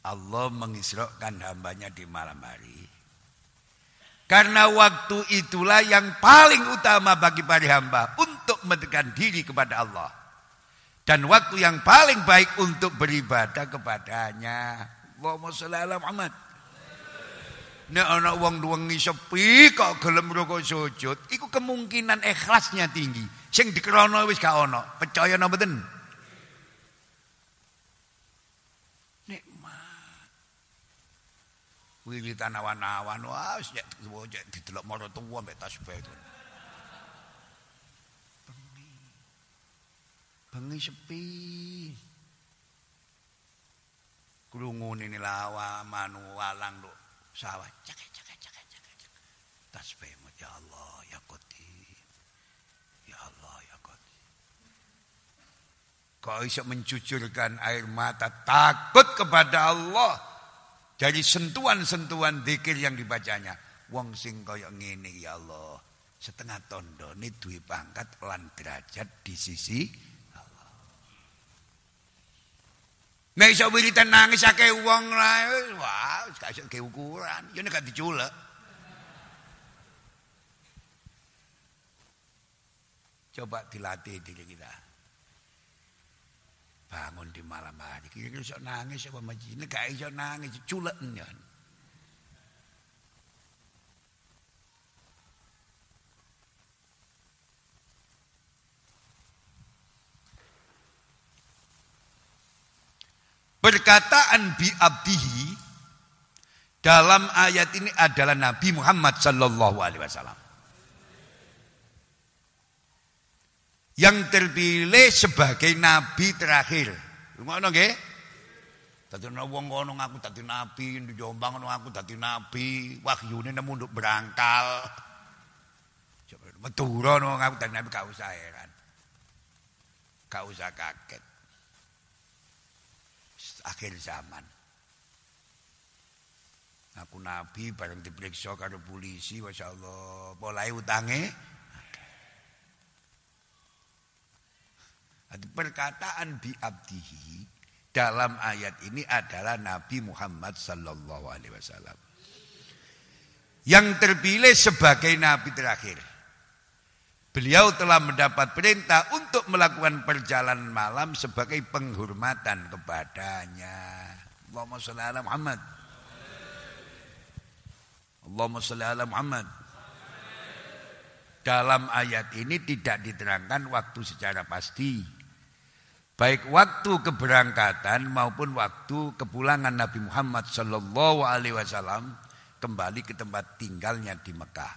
Allah mengisrokan hambanya di malam hari. Karena waktu itulah yang paling utama bagi para hamba untuk mendekatkan diri kepada Allah. Dan waktu yang paling baik untuk beribadah kepadanya. Allahumma sholli ala Muhammad. Nek ana wong wengi sepi kok gelem rukuk sujud, iku kemungkinan ikhlasnya tinggi. Sing dikrono wis gak ana. Percaya napa mboten? Nikmat. Wiwitan awan-awan wah wis nek didelok mara tuwa mbek tasbih itu. Bengi. Bengi sepi. Krungune lawa manu walang lho. Sawah cek cek cek cek cek tasbih ya Allah ya Qadir ya Allah ya Qadir kau bisa mencucurkan air mata? Takut kepada Allah dari sentuhan-sentuhan zikir yang dibacanya wong sing kaya ngene ya Allah setengah tondo ini duwe pangkat lan derajat di sisi Allah. Nek iso wiritan nangis akeh wong lah, wah, gak iso ukuran. Ya nek gak. Coba dilatih diri kita. Bangun di malam hari, kira-kira iso nangis apa majine gak iso nangis, culek nyon. Perkataan bi abdihi dalam ayat ini adalah Nabi Muhammad sallallahu alaihi wasallam. Yang terpilih sebagai nabi terakhir. Ngono nggih? Dadi wong ngono aku dadi nabi, di Jombang ngono aku dadi nabi, wahyune nemu nduk berangkal. Madura ngono aku dadi nabi gak usah heran. Gak usah kaget akhir zaman. Aku nabi bareng diperiksa karo polisi, Masya Allah, mulai utange. Perkataan bi abdihi dalam ayat ini adalah Nabi Muhammad sallallahu alaihi wasallam. Yang terpilih sebagai nabi terakhir. Beliau telah mendapat perintah untuk melakukan perjalanan malam sebagai penghormatan kepadanya. Allahumma salli ala Muhammad. Allahumma salli ala Muhammad. Dalam ayat ini tidak diterangkan waktu secara pasti. Baik waktu keberangkatan maupun waktu kepulangan Nabi Muhammad sallallahu alaihi wasallam kembali ke tempat tinggalnya di Mekah.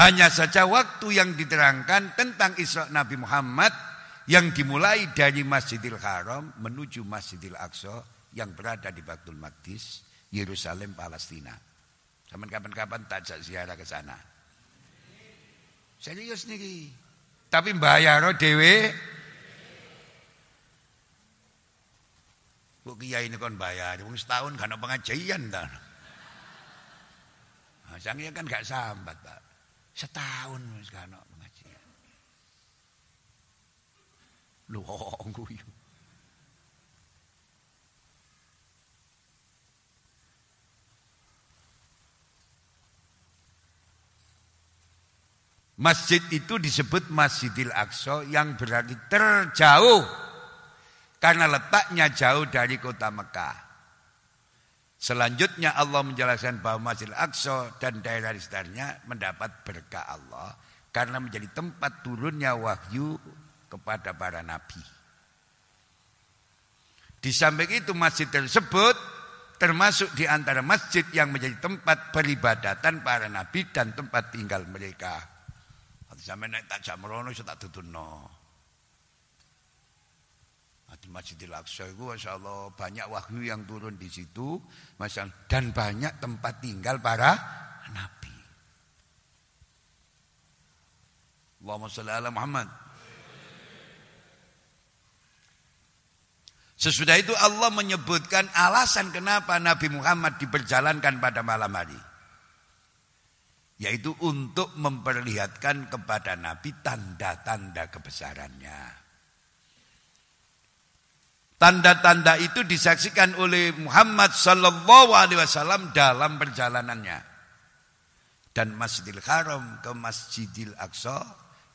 Hanya saja waktu yang diterangkan tentang Isra Nabi Muhammad yang dimulai dari Masjidil Haram menuju Masjidil Aqsa yang berada di Baitul Maqdis, Yerusalem, Palestina. Kapan kapan-kapan tak ziarah ke sana. Serius nih. Tapi bayar dewe. Kok kiai ini kon bayar, wong setahun karena pengajian dah. Nah, sang kan gak sambat, Pak. Setahun wis kana pengajian. Lho guyu. Masjid itu disebut Masjidil Aqsa yang berarti terjauh karena letaknya jauh dari kota Mekah. Selanjutnya Allah menjelaskan bahwa Masjid Aqsa dan daerah di sekitarnya mendapat berkah Allah karena menjadi tempat turunnya wahyu kepada para nabi. Di samping itu masjid tersebut termasuk di antara masjid yang menjadi tempat peribadatan para nabi dan tempat tinggal mereka. Sampai naik tak jamrono tak tutuno. Di Masjidil Aqsa itu Masya Allah banyak wahyu yang turun di situ Masya Allah, dan banyak tempat tinggal para nabi. Allahumma salli ala Muhammad. Sesudah itu Allah menyebutkan alasan kenapa Nabi Muhammad diperjalankan pada malam hari. Yaitu untuk memperlihatkan kepada Nabi tanda-tanda kebesarannya. Tanda-tanda itu disaksikan oleh Muhammad sallallahu alaihi wasallam dalam perjalanannya. Dan Masjidil Haram ke Masjidil Aqsa,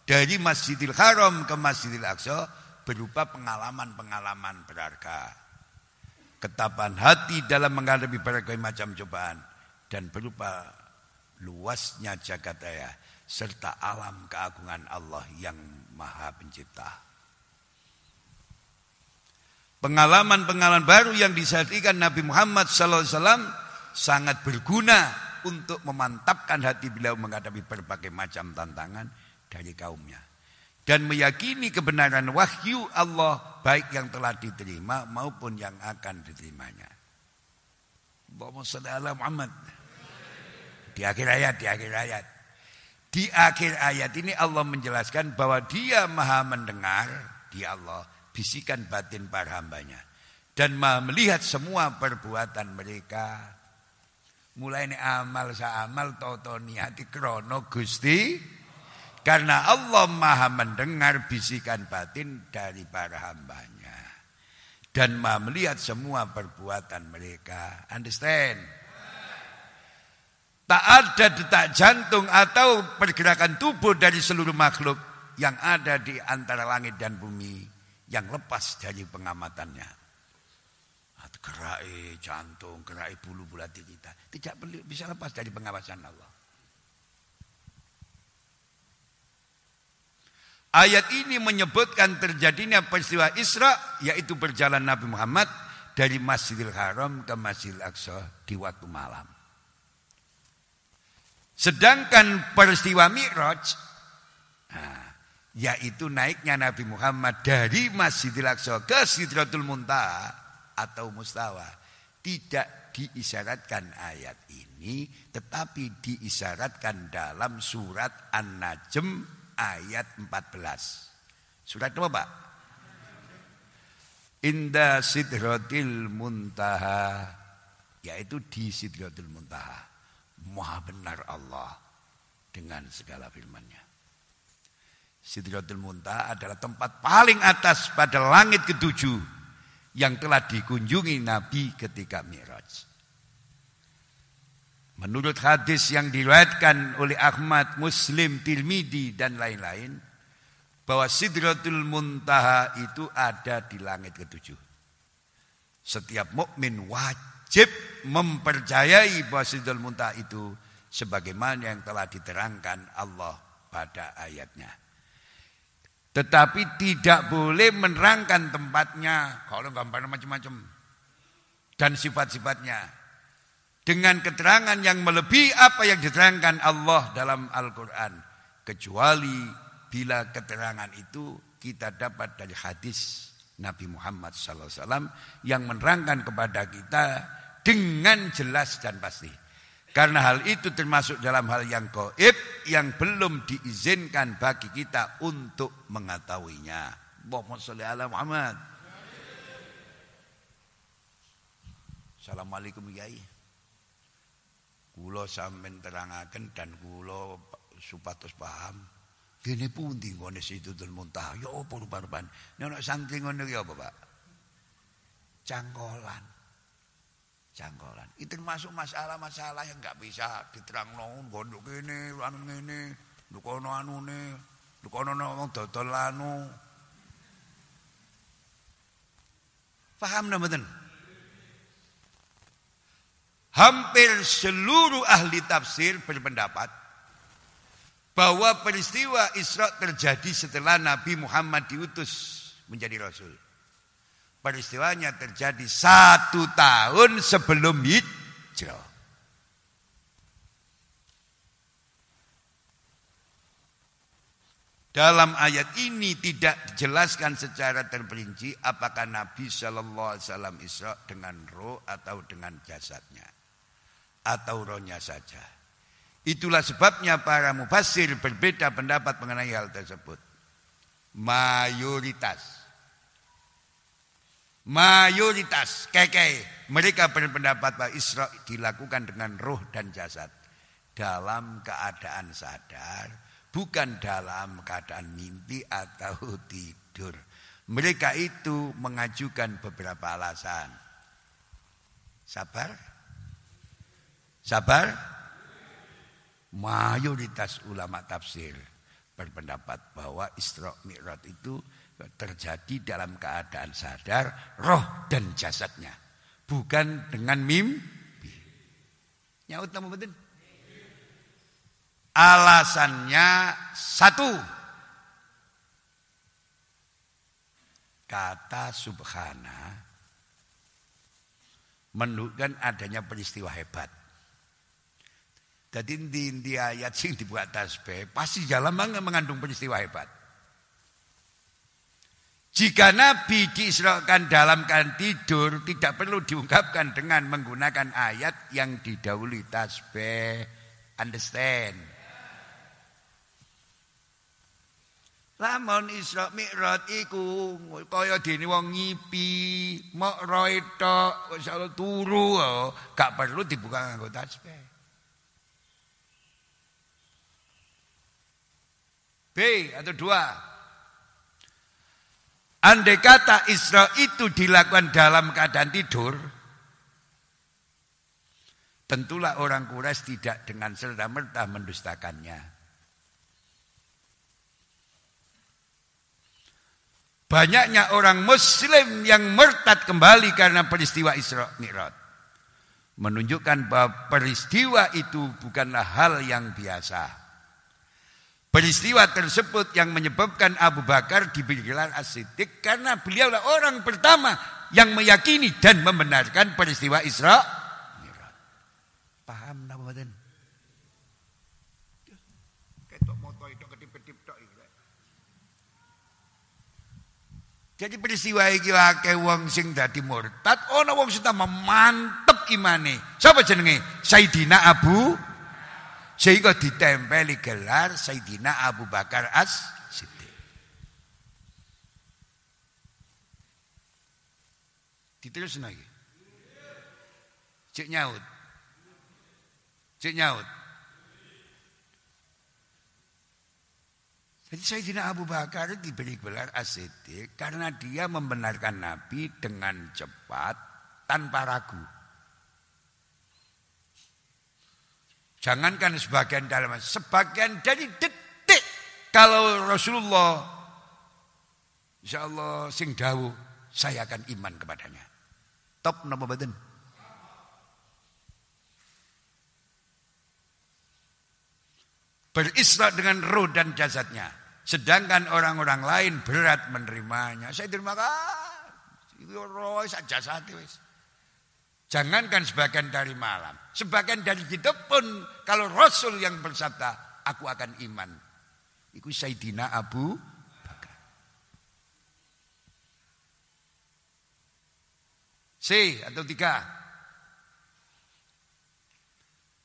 dari Masjidil Haram ke Masjidil Aqsa berupa pengalaman-pengalaman berharga. Ketapan hati dalam menghadapi berbagai macam cobaan dan berupa luasnya jagat raya serta alam keagungan Allah yang Maha Pencipta. Pengalaman-pengalaman baru yang disajikan Nabi Muhammad SAW sangat berguna untuk memantapkan hati beliau menghadapi berbagai macam tantangan dari kaumnya. Dan meyakini kebenaran wahyu Allah baik yang telah diterima maupun yang akan diterimanya. Muhammad. Di akhir ayat, di akhir ayat. Di akhir ayat ini Allah menjelaskan bahwa dia maha mendengar, dia Allah bisikan batin para hambanya. Dan melihat semua perbuatan mereka. Mulai ini amal sa amal toto niati krono Gusti karena Allah maha mendengar bisikan batin dari para hambanya dan maha melihat semua perbuatan mereka. Understand? Tak ada detak jantung atau pergerakan tubuh dari seluruh makhluk yang ada di antara langit dan bumi yang lepas dari pengamatannya gerai jantung, gerai bulu hati kita. Tidak bisa lepas dari pengawasan Allah. Ayat ini menyebutkan terjadinya peristiwa Isra yaitu berjalan Nabi Muhammad dari Masjidil Haram ke Masjidil Aqsa di waktu malam. Sedangkan peristiwa Mi'raj nah, yaitu naiknya Nabi Muhammad dari Masjidil Aqsa ke Sidratul Muntaha atau mustawa. Tidak diisyaratkan ayat ini, tetapi diisyaratkan dalam surat An-Najm ayat 14. Surat apa Pak? Inda sidratil muntaha yaitu di sidratil muntaha maha benar Allah dengan segala firman-Nya Sidratul Muntaha adalah tempat paling atas pada langit ketujuh yang telah dikunjungi Nabi ketika Mi'raj. Menurut hadis yang diriwayatkan oleh Ahmad, Muslim, Tirmidzi dan lain-lain bahwa Sidratul Muntaha itu ada di langit ketujuh. Setiap mukmin wajib mempercayai bahwa Sidratul Muntaha itu sebagaimana yang telah diterangkan Allah pada ayatnya. Tetapi tidak boleh menerangkan tempatnya. Kalau gambarnya macam-macam. Dan sifat-sifatnya. Dengan keterangan yang melebihi apa yang diterangkan Allah dalam Al-Quran. Kecuali bila keterangan itu kita dapat dari hadis Nabi Muhammad SAW yang menerangkan kepada kita dengan jelas dan pasti. Karena hal itu termasuk dalam hal yang goib yang belum diizinkan bagi kita untuk mengetahuinya. Assalamualaikum Kiai. Kulo sampean terangaken dan kulo supados paham. Kene pundi ngene Sidratul Muntaha? Ya apa rupa-rupan? Nek santri ngono ya apa, Pak? Cangkolan jangkolan. Itu termasuk masalah-masalah yang nggak bisa diterang nong gondok ini, anu ini, dukono anu ini, dukono ngomong dodol anu. Paham namanya? Hampir seluruh ahli tafsir berpendapat bahwa peristiwa Isra terjadi setelah Nabi Muhammad diutus menjadi Rasul. Peristiwanya terjadi satu tahun sebelum hijrah. Dalam ayat ini tidak dijelaskan secara terperinci apakah Nabi Shallallahu Alaihi Wasallam Isra dengan roh atau dengan jasadnya atau rohnya saja. Itulah sebabnya para mufasir berbeda pendapat mengenai hal tersebut. Mayoritas Mayoritas keke mereka berpendapat bahwa Isra dilakukan dengan roh dan jasad dalam keadaan sadar, bukan dalam keadaan mimpi atau tidur. Mereka itu mengajukan beberapa alasan. Sabar? Sabar? Mayoritas ulama tafsir berpendapat bahwa Isra Mi'raj itu terjadi dalam keadaan sadar roh dan jasadnya. Bukan dengan mimpi. Nyaut nama betul. Alasannya satu. Kata subhana menunjukkan adanya peristiwa hebat. Jadi di, ayat sing dibuat tasbih pasti jalan mengandung peristiwa hebat jika Nabi diisrakan dalam keadaan tidur, tidak perlu diungkapkan dengan menggunakan ayat yang didahului tasbih. Understand? Lamun Isra Mi'raj iku kaya dene wong ngipi, mok roe tok, insyaallah turu gak perlu dibuka nganggo tasbih. B atau dua. Andai kata Isra itu dilakukan dalam keadaan tidur, tentulah orang Quraisy tidak dengan serta-merta mendustakannya. Banyaknya orang muslim yang murtad kembali karena peristiwa Isra Mi'raj. Menunjukkan bahwa peristiwa itu bukanlah hal yang biasa. Peristiwa tersebut yang menyebabkan Abu Bakar diberi gelar as karena beliaulah orang pertama yang meyakini dan membenarkan peristiwa Isra Mi'raj. Paham napa mboten? Jadi peristiwa iki akeh wong sing dadi murtad, ana wong sing mantep imane. Sapa jenenge? Sayyidina Abu sehingga ditempeli gelar Sayyidina Abu Bakar As Siddiq. Diterus lagi. Cek nyaut. Cek nyaut. Jadi Sayyidina Abu Bakar diberi gelar asidik karena dia membenarkan Nabi dengan cepat tanpa ragu. Jangankan sebagian dalam, sebagian dari detik kalau Rasulullah Insya Allah sing dawu saya akan iman kepadanya. Top nama badan. Berisra dengan roh dan jasadnya. Sedangkan orang-orang lain berat menerimanya. Saya terima kasih. Roy saja satu wis. Jangankan sebagian dari malam. Sebagian dari hidup pun kalau Rasul yang bersabda, aku akan iman. Itu Sayyidina Abu Bakar. C atau tiga.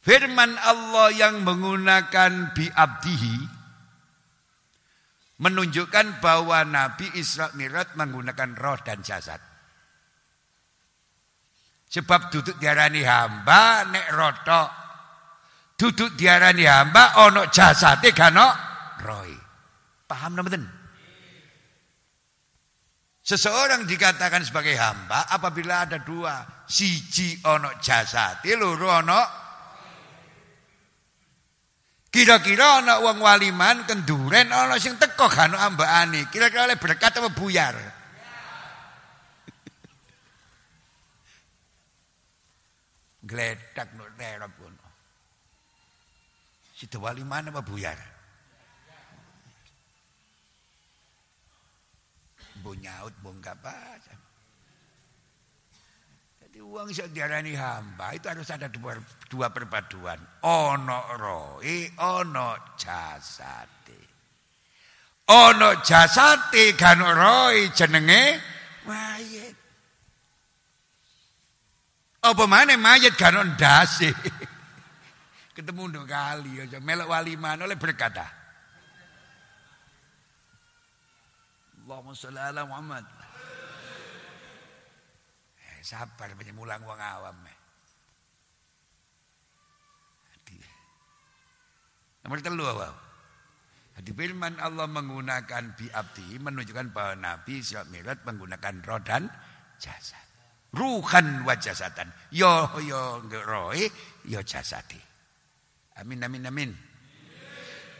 Firman Allah yang menggunakan bi'abdihi menunjukkan bahwa Nabi Isra Mi'raj menggunakan roh dan jasad. Sebab duduk diarani hamba nek roto. Duduk diarani hamba ono jasate gano roy. Paham mboten? Seseorang dikatakan sebagai hamba apabila ada dua, siji ono jasate, loro ono Kira-kira ana wong waliman kenduren ana sing teko kan ambakane. Kira-kira oleh berkat apa buyar? Gledak nur terop kono. Sida waliman apa buyar? Mbok nyaut mbok apa? Jadi uang bisa diarani hamba itu harus ada dua, dua perpaduan. Ono roe, ono jasate. Ono jasate kan roe jenenge mayit. Apa mana mayit kan ndase. Ketemu dua kali aja melok waliman oleh berkata. Allahumma sholli ala Muhammad. Sabar penyemulang wong awam. Nomor telu wow. Di firman Allah menggunakan biabdi menunjukkan bahwa Nabi Isra Mi'raj menggunakan roh dan jasad. Ruhan wa jasatan. Yo yo roe yo jasadi. Amin amin amin.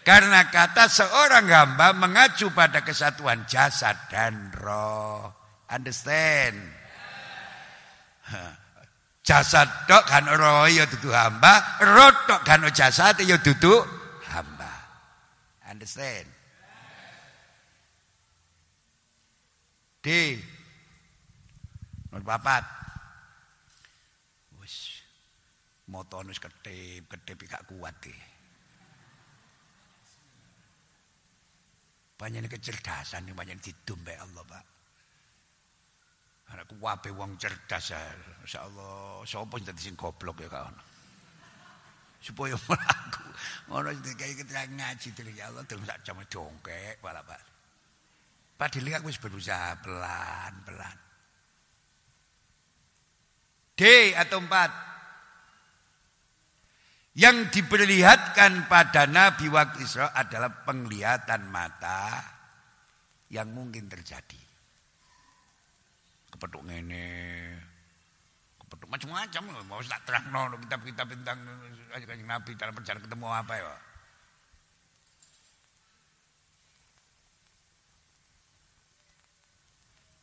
Karena kata seorang hamba mengacu pada kesatuan jasad dan roh. Understand? Jasad tok kan roh ya dudu hamba, roh tok kan jasad ya dudu hamba. Understand? D. Nomor papat. Wis motone ketip, ketip gak kuat. Banyak kecerdasan yang banyak didumbe Allah, Pak. Anakku wape wong cerdas ya. Masyaallah, sapa sing dadi sing goblok ya kawan. Supaya mlaku ngono sing kayak keterangan ngaji terus ya Allah terus sak jam dongkek balap Padahal aku wis berusaha pelan-pelan. D atau empat. Yang diperlihatkan pada Nabi waktu Isra adalah penglihatan mata yang mungkin terjadi. Kepeduk ini, kepeduk macam-macam. Mau tak terang no, kitab-kitab tentang Nabi dalam perjalanan ketemu apa ya.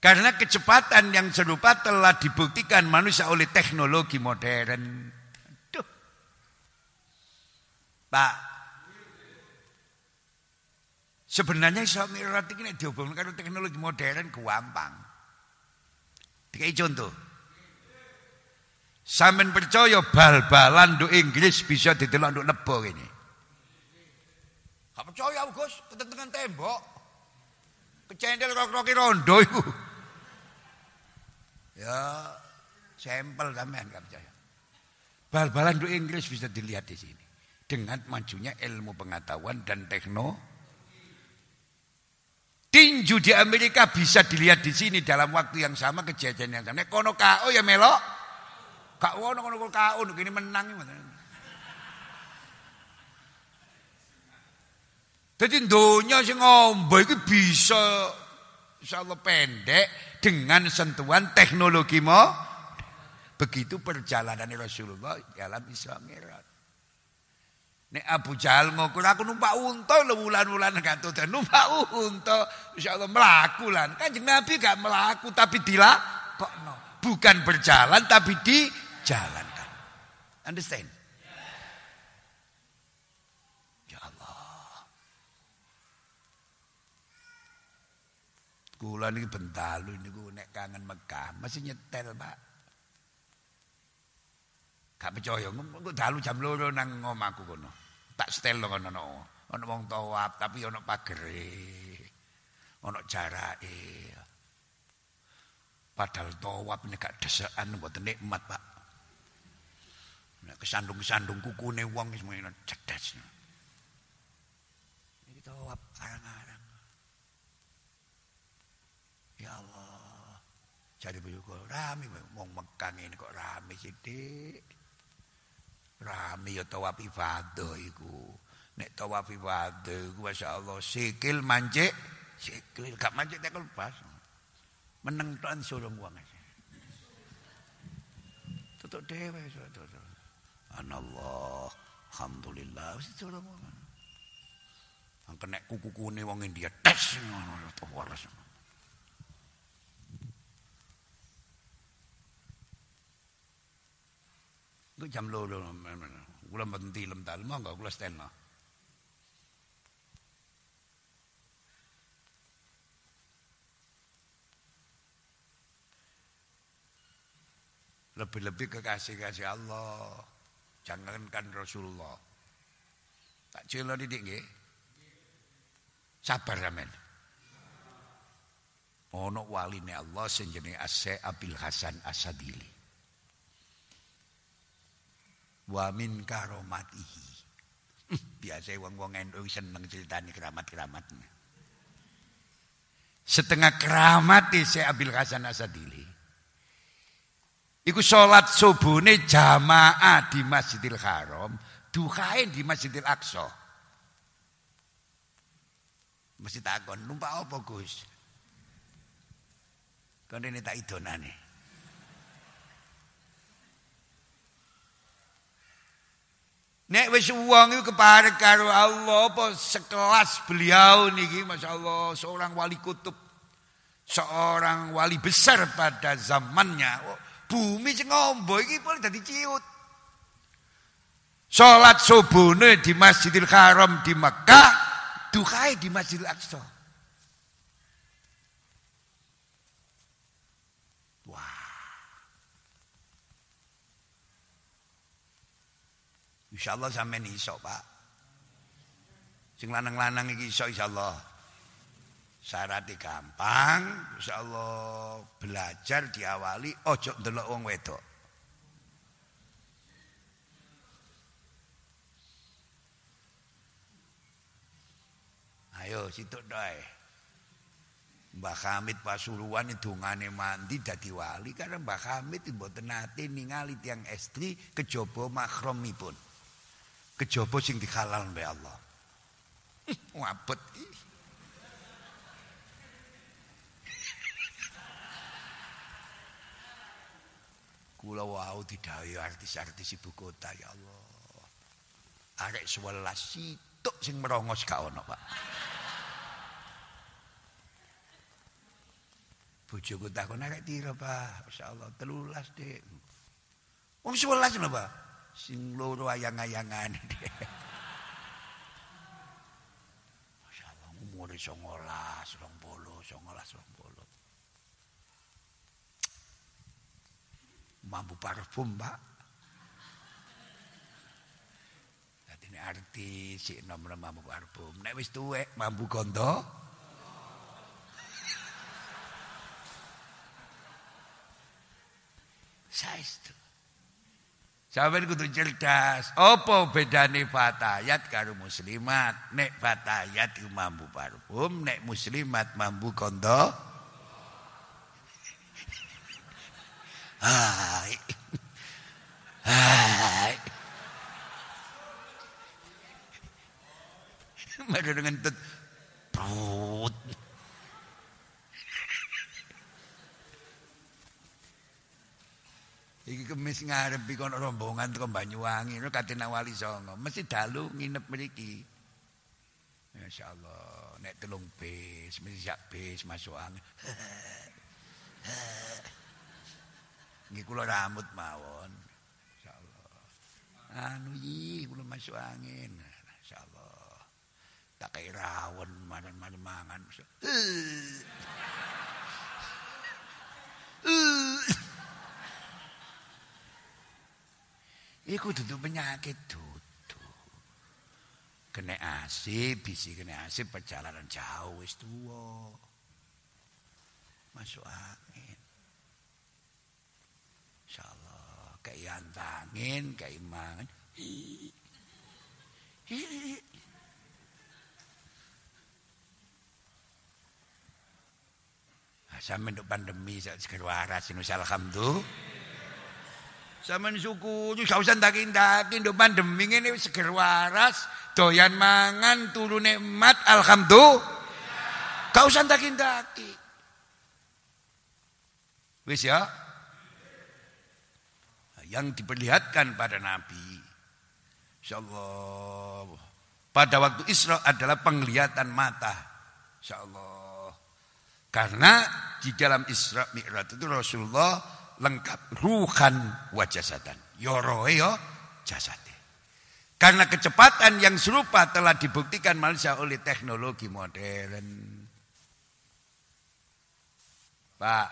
Karena kecepatan yang serupa telah dibuktikan manusia oleh teknologi modern. Duh. Pak, sebenarnya iso mirat ini dihubungkan dengan teknologi modern gampang. Dikai contoh. Sampeyan percaya bal-balan do Inggris bisa ditelok nduk nebo ini. Gak percaya Gus, ketentengan tembok. Kecendel rok-roki rondo iku. Ya, sampel sampean gak percaya. Bal-balan di Inggris bisa dilihat di sini. Dengan majunya ilmu pengetahuan dan tekno. Tinju di Amerika bisa dilihat di sini dalam waktu yang sama kejadian yang sama. Kono KO ya melok. Kak wono kono KO ini menang. Jadi dunia sing ngombe iki bisa insyaallah pendek dengan sentuhan teknologi mo. Begitu perjalanan Rasulullah dalam Isra Mi'raj. Nek Abu Jahal ngukur aku numpak unta lho wulan-wulan dan numpak unta insyaallah melaku lan. Kanjeng Nabi gak melaku tapi dilakokno. Bukan berjalan tapi dijalankan. Understand? Kula niki bentalu niku nek kangen Mekah mesti nyetel, Pak. Gak percaya engko dalu jam loro nang omahku kono. Tak setel kono ono. Ono wong tawaf tapi ono pagere. Ono jarake. Padahal tawaf nek gak desekan mboten nikmat, Pak. Nek kesandung-kesandung kukune wong wis mene cedas. Iki tawaf arang-arang. Ya Allah. Jadi bojoku rame wong Mekah ini kok rame sithik. Rame ya tawaf ibadah iku. Nek tawaf ibadah iku masyaallah sikil mancik, sikil gak mancik tekel pas. Meneng tok surung wong. Tutuk dhewe tutuk. Anallah, alhamdulillah wis surung wong. Angkene kuku-kune wong India tes ngono to waras. Itu jam loro. Kula mboten tilem tal, monggo kula setelno. Lebih-lebih kekasih-kasih Allah. Jangankan Rasulullah. Tak celo didik nggih. Sabar sampean. Ono waline Allah sing jenenge Asy Abil Hasan Asadili wa min karomatihi. Biasa wong-wong NU seneng ceritani keramat-keramatnya. Setengah keramat saya Abil Hasan Asadili. Iku sholat subuhne jamaah di Masjidil Haram, dukain di Masjidil Aqsa. Mesti takon, numpak apa Gus? Kon ini tak idonane. Nek wis wong iku keparek karo Allah apa sekelas beliau niki masyaallah seorang wali kutub seorang wali besar pada zamannya. Bumi sing ngombo iki boleh dadi ciut. Salat subuhne di Masjidil Haram di Mekah dukai di Masjidil Aqsa Insyaallah sampean iso, Pak. Sing lanang-lanang iki iso insyaallah. Syaratnya gampang, insyaallah belajar diawali ojo ndelok wong wedok. Ayo situ doe. Mbah Hamid Pasuruan dongane mandi dadi wali karena Mbah Hamid mboten nate ningali tiang estri kejaba mahromipun. Kejaba sing dihalal mbek Allah. Wabet. Kula wau didhawuhi artis-artis ibu kota ya Allah. Arek 11 situk sing merongos gak ono, Pak. Bojoku takon arek pira, Pak? Masyaallah 13, Dik. Wong 11 lho, Pak. Sing loro ayang-ayangan. Masyaallah umure 19, 20, 19, 20. mampu parfum pak jadi ini arti si nomor mampu parfum nek wis tuwek mampu gondo saestu Sampai kudu cerdas. Apa bedane fatayat karo muslimat? Nek fatayat iku mampu parfum, nek muslimat mampu kondo. Hai. Hai. Madu dengan tut. Iki kemis ngarepi kono rombongan teko Banyuwangi no Katina Wali Songo. Mesti dalu nginep mriki. Masyaallah, nek telung bis, mesti sak bis masuk angin. Nggih kula rambut mawon. Insyaallah. Anu iki kula masuk angin. Insyaallah. Tak kaya rawon madan-madan mangan. Iku dudu penyakit dudu. Kena AC, bisi kena AC perjalanan jauh wis tuwa. Masuk angin. Insyaallah kayak antangin, kayak mangan. Sama untuk pandemi saat seger waras alhamdulillah. Sama suku sausan dakin dakin untuk pandemi ini seger waras, doyan mangan turun nikmat alhamdulillah. Kau usah dakin dakin. Wis ya yang diperlihatkan pada Nabi. Insyaallah. Pada waktu Isra adalah penglihatan mata. Insyaallah. Karena di dalam Isra Mi'raj itu Rasulullah lengkap ruhan wa jasadan. Yoroe yo jasade. Karena kecepatan yang serupa telah dibuktikan Malaysia oleh teknologi modern. Pak.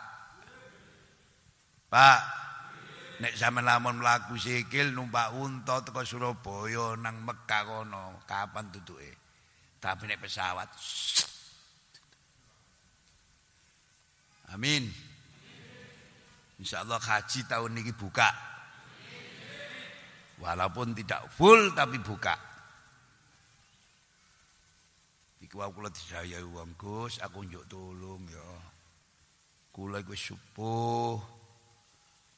Pak, Nek zaman lamun mlaku sikil numpak unta teko Surabaya nang Mekah kono, kapan tutuke? Tapi nek pesawat Amin. Insya Allah haji tahun ini buka. Walaupun tidak full tapi buka. Iku aku kula disayai wong Gus, aku njuk tulung ya. Kula iku subuh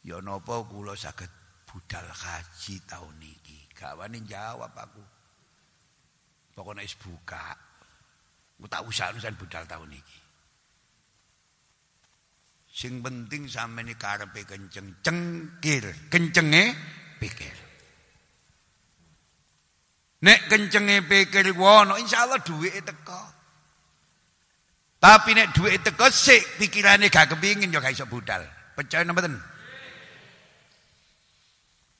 Ya napa kula saged budal haji tahun niki. Gak wani jawab aku. Pokoknya is buka. Aku tak usah urusan budal tahun niki. Sing penting sampeyan karepe kenceng cengkir, kencenge pikir. Nek kencenge pikir wono insyaallah duwike teko. Tapi nek duwike teko sik pikirane gak kepingin ya gak iso budal. Percaya napa mboten?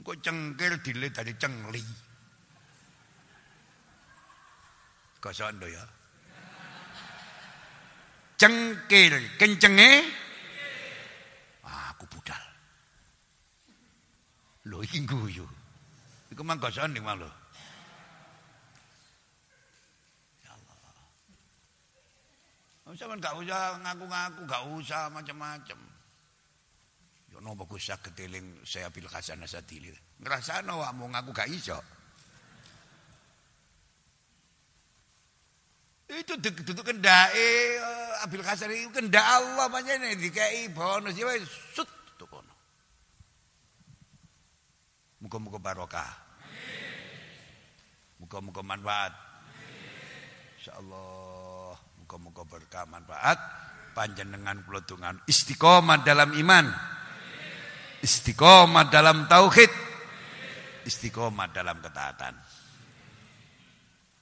Kok cengkir dile dari cengli. Kosondo ya. Cengkir kencenge aku budal. Lho iki guyu. Iku mang kosondo mang lho. Ya Allah. Sampeyan gak usah ngaku-ngaku, gak usah macam-macam. Yo nopo Gus saged eling saya bil hasanah sadili. Ngrasano mau ngaku gak iso. Itu duduk kendake eh, Abil Hasan itu kendak Allah panjenengan dikai bonus ya sut tuh kono. Muga-muga barokah. Muga-muga manfaat. Insyaallah muga-muga berkah manfaat panjenengan kula dongan istiqomah dalam iman. Istiqomah dalam tauhid. Istiqomah dalam ketaatan.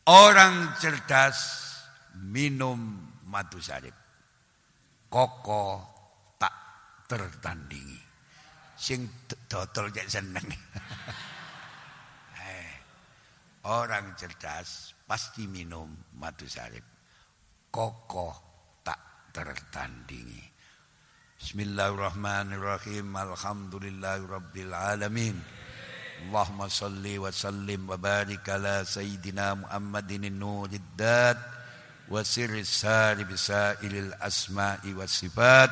Orang cerdas minum madu sarip. Koko tak tertandingi sing dodol cek seneng. Eh, orang cerdas pasti minum madu salib. Kokoh tak tertandingi. Bismillahirrahmanirrahim. Alhamdulillahirabbil alamin. Allahumma salli wa sallim wa barik ala sayyidina Muhammadin nuriddat wa sirri sari bisailil asma'i wa sifat